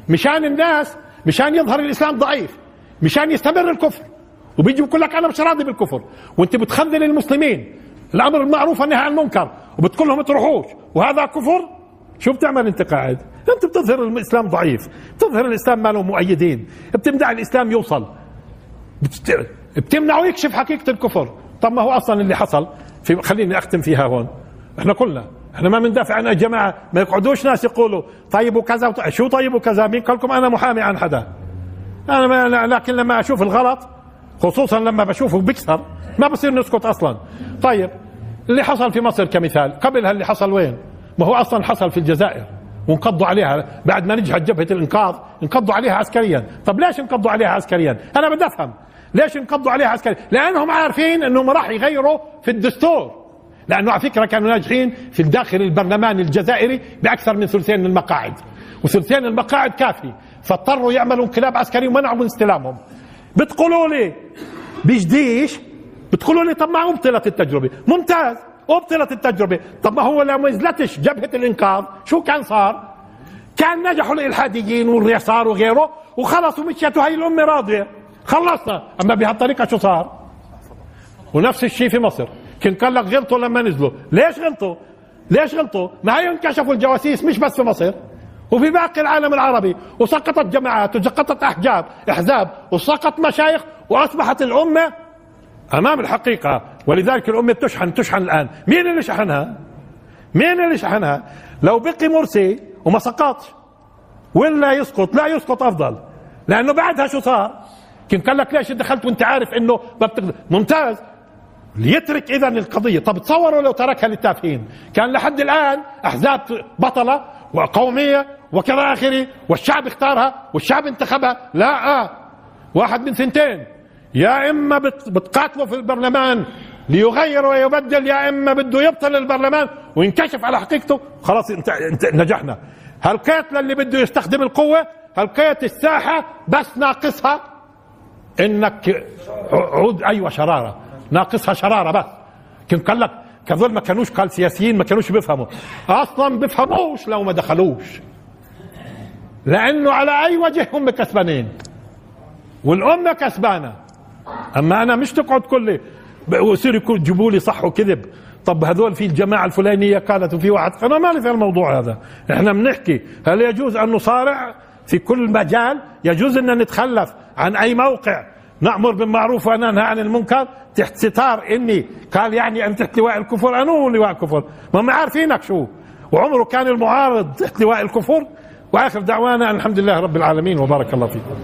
مشان الناس مشان يظهر الإسلام ضعيف. مشان يستمر الكفر. وبيجي بيقول لك أنا مش راضي بالكفر. وأنت بتخذل المسلمين. الأمر المعروف والنهي عن المنكر. وبتقول لهم تروحوش وهذا كفر؟ شو بتعمل أنت قاعد؟ أنت بتظهر الإسلام ضعيف. بتظهر الإسلام ما له مؤيدين. بتمنع الإسلام يوصل. بتمنعه يكشف حقيقة الكفر. طب ما هو أصلا اللي حصل؟ في خليني أختم فيها هون. إحنا قلنا إحنا ما بندافع عن الجماعة. ما يقعدوش ناس يقولوا طيب وكذا وط... شو طيب وكذا؟ مين قال لكم أنا محامي عن حدا؟ أنا ما لكن لما أشوف الغلط خصوصا لما بشوفه بيكسر ما بصير نسكت أصلا. طيب اللي حصل في مصر كمثال. قبلها اللي حصل وين؟ ما هو أصلا حصل في الجزائر. وانقضوا عليها. بعد ما نجحت جبهة الإنقاذ انقضوا عليها عسكريا. طب ليش انقضوا عليها عسكريا؟ أنا بدي أفهم. ليش انقضوا عليها عسكريا لأنهم عارفين إنهم راح يغيروا في الدستور. لأنه على فكرة كانوا ناجحين في الداخل البرلمان الجزائري بأكثر من ثلثين المقاعد. وثلثين المقاعد كافي. فاضطروا يعملوا انقلاب عسكري ومنعوا من استلامهم. بتقولوا لي بجديش؟ بتقولوا لي طب ما ابطلت التجربة؟ ممتاز. ابطلت التجربة. طب ما هو لو ما نزلتش جبهة الإنقاذ. شو كان صار؟ كان نجحوا الإلحاديين واليسار وغيره وخلص ومشيت وهي الأمة راضية. خلصنا أما بهالطريقه شو صار؟ ونفس الشيء في مصر. كنت قال لك غلطوا لما نزلوا. ليش غلطوا؟ ليش غلطوا؟ ما هي انكشفوا الجواسيس مش بس في مصر. وفي باقي العالم العربي. وسقطت جماعات وسقطت احجاب أحزاب وسقط مشايخ وأصبحت الأمة أمام الحقيقة. ولذلك الأمة تشحن تشحن الآن. مين اللي شحنها؟ مين اللي شحنها؟ لو بقي مرسي وما سقطش ولا يسقط؟ لا يسقط أفضل. لأنه بعدها شو صار؟ كنت قال لك ليش دخلت وانت عارف انه ممتاز. ليترك اذا القضية. طب تصوروا لو تركها للتافهين. كان لحد الآن أحزاب بطلة وقومية وكذا اخره والشعب اختارها والشعب انتخبها. لا آه. واحد من ثنتين. يا إما بتقاتلوا في البرلمان ليغير ويبدل يا إما بده يبطل البرلمان وينكشف على حقيقته. خلاص انت, انت نجحنا. هالقيت اللي بده يستخدم القوة؟ هالقيت الساحة بس ناقصها إنك عود أيوه شرارة. ناقصها شرارة بس. كان قال لك كذول ما كانوش قال سياسيين ما كانوش بيفهموا. أصلا بيفهموش لو ما دخلوش. لأنه على أي وجه هم كسبانين. والأمة كسبانة. أما أنا مش تقعد كل ويصير يكون جيبوا لي صح وكذب. طب هذول في الجماعة الفلانية قالت وفي واحد. أنا مالي في الموضوع هذا. إحنا بنحكي هل يجوز أن نصارع؟ في كل مجال يجوز أن نتخلف عن أي موقع. نأمر بالمعروف وننهى عن المنكر. تحت ستار إني قال يعني ان تحت لواء الكفر أنا هو لواء الكفر. ما هم عارفينك شو؟ وعمره كان المعارض تحت لواء الكفر. وآخر دعوانا الحمد لله رب العالمين. وبارك الله فيكم.